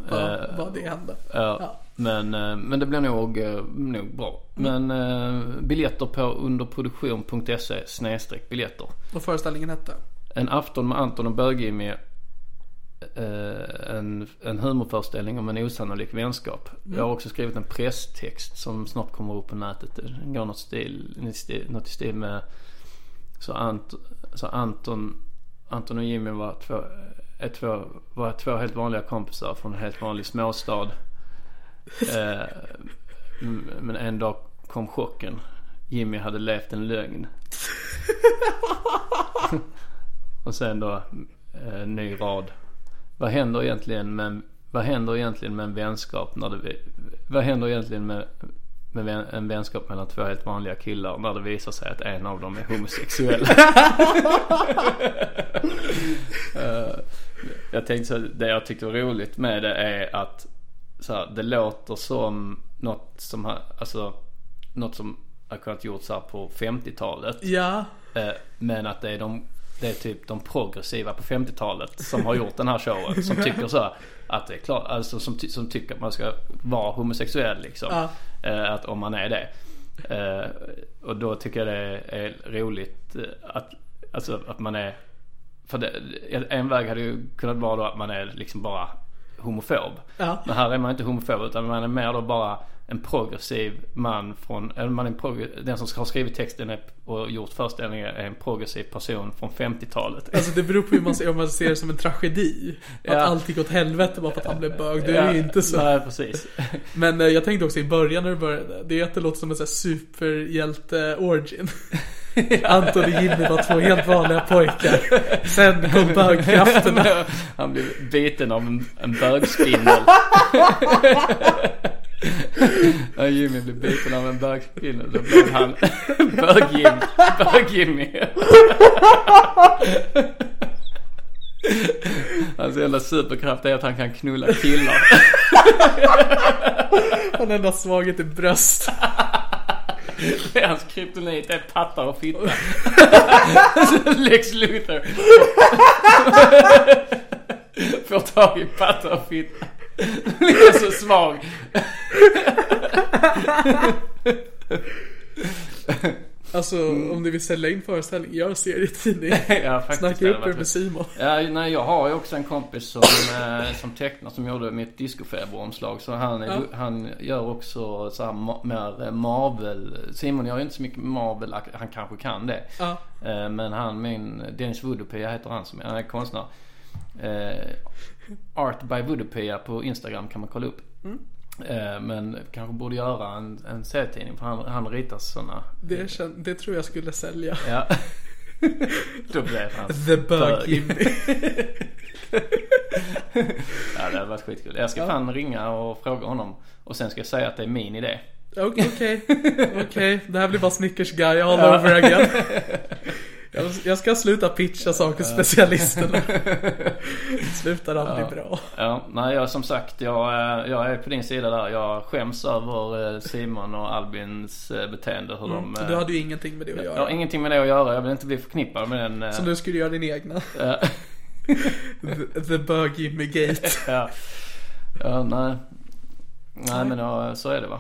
Vad, Eh, vad det hände. Ja, Ja. Men, eh, men det blir nog, eh, nog bra. Men eh, biljetter på underproduktion.se snedstreck biljetter. Vad föreställningen hette. En afton med Anton och Bög-Jimmy. En, en humorföreställning om en osannolik vänskap. Jag har också skrivit en presstext som snart kommer upp på nätet. Den går något, stil, något i stil med så, Ant, så Anton, Anton och Jimmy var två, är två, var två helt vanliga kompisar från en helt vanlig småstad. *laughs* Eh, men en dag kom chocken. Jimmy hade levt en lögn. *laughs* Och sen då eh, ny rad. Vad händer egentligen med, vad händer egentligen med en vänskap när det, vad händer egentligen med, med en vänskap mellan två helt vanliga killar när det visar sig att en av dem är homosexuell? *laughs* Eh, jag tänkte så det jag tyckte var roligt med det är att så här, det låter som något som har, alltså något som har kunnat gjort så här på 50-talet. Ja, Eh, Men att det är de det är typ de progressiva på 50-talet som har gjort den här showen. Som tycker så att det är klart, alltså som, som tycker att man ska vara homosexuell liksom. Ja. Eh, Att om man är det. Eh, Och då tycker jag det är roligt eh, att, alltså att man är för det, en väg hade ju kunnat vara då att man är liksom bara homofob. Ja. Men här är man inte homofob utan man är mer då bara en progressiv man från, eller man är en progr- den som har skrivit texten är, och gjort föreställningen är en progressiv person från 50-talet. alltså det beror på hur man ser, om man ser det som en tragedi. Att Ja. allt gick åt helvete bara för att han blev bög. Det är ju inte så. Nej precis. Men eh, jag tänkte också i början när det började. Det är att det låter som en sån superhjälte-origin. *laughs* Anton och Jimmy var två helt vanliga pojkar. Sen kom bögkrafterna. *laughs* Han blev biten av en, en bögspindel. *laughs* När Jimmy blev biten av en bögspindel då blev han *laughs* bög-Jimmy. Bög-Jimmy. Hans enda superkraft är att han kan knulla killar. Han enda svaghet är bröst. Det är hans kryptonit, det är pattar och fitta. Lex Luthor. Får tag i pattar och fitta. Blir så svag. Alltså om ni vill sälja in föreställning, gör serietidning. *laughs* ja. Snacka det upp er varit med Simon. Ja, nej, jag har ju också en kompis som, eh, som tecknar, som gjorde mitt discofeberomslag. Så han, är, Ja. han gör också så här mer eh, Marvel. Simon gör ju inte så mycket Marvel, han kanske kan det. Ja. Eh, Men han, min, Dennis Voodoo-Pia heter han som är, han är konstnär. Art by Voodoo-Pia på Instagram kan man kolla upp. Eh, Men kanske borde göra en, en serietidning för han, han ritar sådana. Det, kän- det tror jag skulle sälja. Ja. *laughs* Då blev han The Bug. *laughs* Ja det hade varit skitkul. Jag ska fan ringa och fråga honom. Och sen ska jag säga att det är min idé. Okej, okej. Okej, det här blir bara Snickers guy all over again. *laughs* Jag, jag ska sluta pitcha saker till specialisterna. *laughs* Slutar aldrig bra. Ja, nej jag som sagt jag, är- jag är på din sida där. Jag skäms över eh, Simon och Albins eh, beteende. Hur de... Du eh, hade ju ingenting med det att Jag har göra. ingenting med det att göra. Jag vill inte bli förknippad med den. eh, Så nu ska du göra din egna. *laughs* eh, The, the Jimmy Gate. *laughs* ja. ja, nej. Nej men ja, så är det va.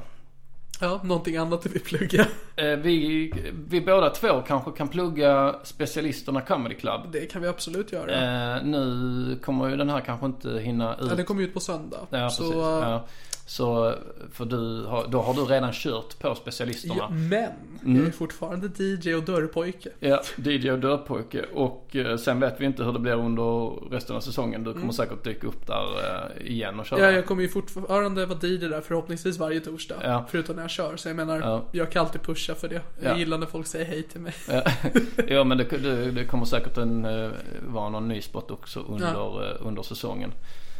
Ja, någonting annat du vill plugga. Eh, Vi, vi båda två kanske kan plugga specialisterna Comedy Club. Det kan vi absolut göra. Eh, nu kommer ju den här kanske inte hinna ut. Ja, det kommer ut på söndag. Ja, så precis. Ja. Så, för du har, då har du redan kört på specialisterna. Ja, men jag är fortfarande DJ och dörrpojke. Ja, DJ och dörrpojke. Och eh, sen vet vi inte hur det blir under resten av säsongen. Du kommer säkert dyka upp där eh, igen och köra. Ja, jag kommer ju fortfarande vara DJ där förhoppningsvis varje torsdag. Ja. Förutom när jag kör. Så jag menar, Ja. jag kan alltid pusha för det. Jag Ja. gillar när folk säger hej till mig. Ja, *laughs* ja men det, det, det kommer säkert en, eh, vara någon ny spot också under, under säsongen.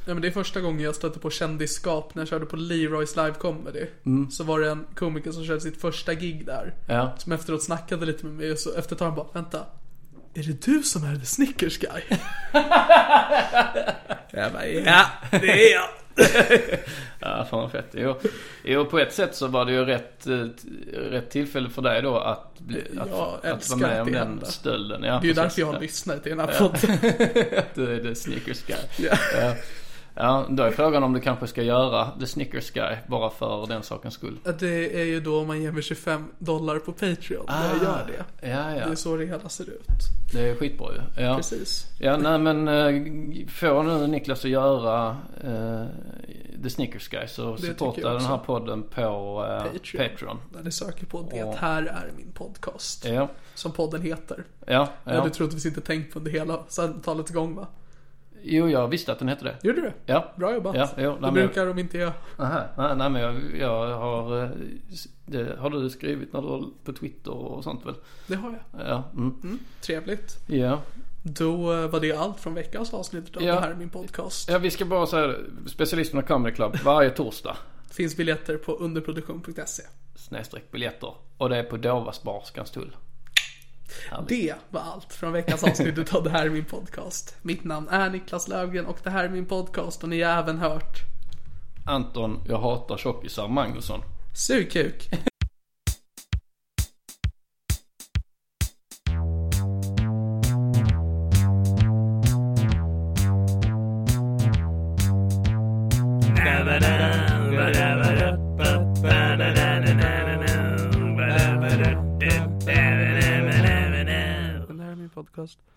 Ja men det är första gången jag stötte på kändisskap när jag körde på Leroys live comedy. Mm. Så var det en komiker som körde sitt första gig där. Ja. Som efteråt snackade lite med mig och så efter ett tag bara, vänta. Är det du som är the Snickers guy? *laughs* jag bara, ja det är jag. *laughs* Ja, fan vad fett. Jo, jo, på ett sätt så var det ju rätt, eh, rätt tillfälle för dig då att, bli, att, att vara med om den händer. stölden. Ja, Det är ju därför jag lyssnar till den här podden. *laughs* Du är the Snickers guy. Ja. Ja. då är frågan om du kanske ska göra the Snickers guy bara för den sakens skull. Det är ju då om man ger mig 25 dollar på Patreon. när jag gör det. Ja, ja. Det är så det hela ser ut. Det är skitbra ju. Ja. Precis. Ja, nej men eh, få nu Niklas att göra eh, The Snickers Guy så supporta jag den här podden på eh, Patreon. Patreon. Där ni söker på Det Ja. här är min podcast. Ja, Som podden heter. ja, Jag ja. hade troligtvis inte tänkt på det hela samtalets gång va? Jo, jag visste att den hette det. Gjorde du? Ja. Bra jobbat. Ja, jo, nej, det brukar de inte göra. Aha, nej, nej men jag, jag har, eh, det har du skrivit när du på Twitter och sånt väl? Det har jag. Ja, mm. Mm, trevligt. ja. Då eh, var det allt från veckans avsnitt av Ja. Det här är min podcast. Ja, vi ska bara säga Specialisterna Comedy Club varje torsdag. Finns biljetter på underproduktion.se. Snedstreck biljetter. Och det är på Dovas bar, Skanstull. Det var allt från veckans avsnitt av Det här är min podcast. Mitt namn är Niklas Löfgren och det här är min podcast och ni har även hört Anton, jag hatar tjockisar, Magnusson. Sug kuk. Podcast.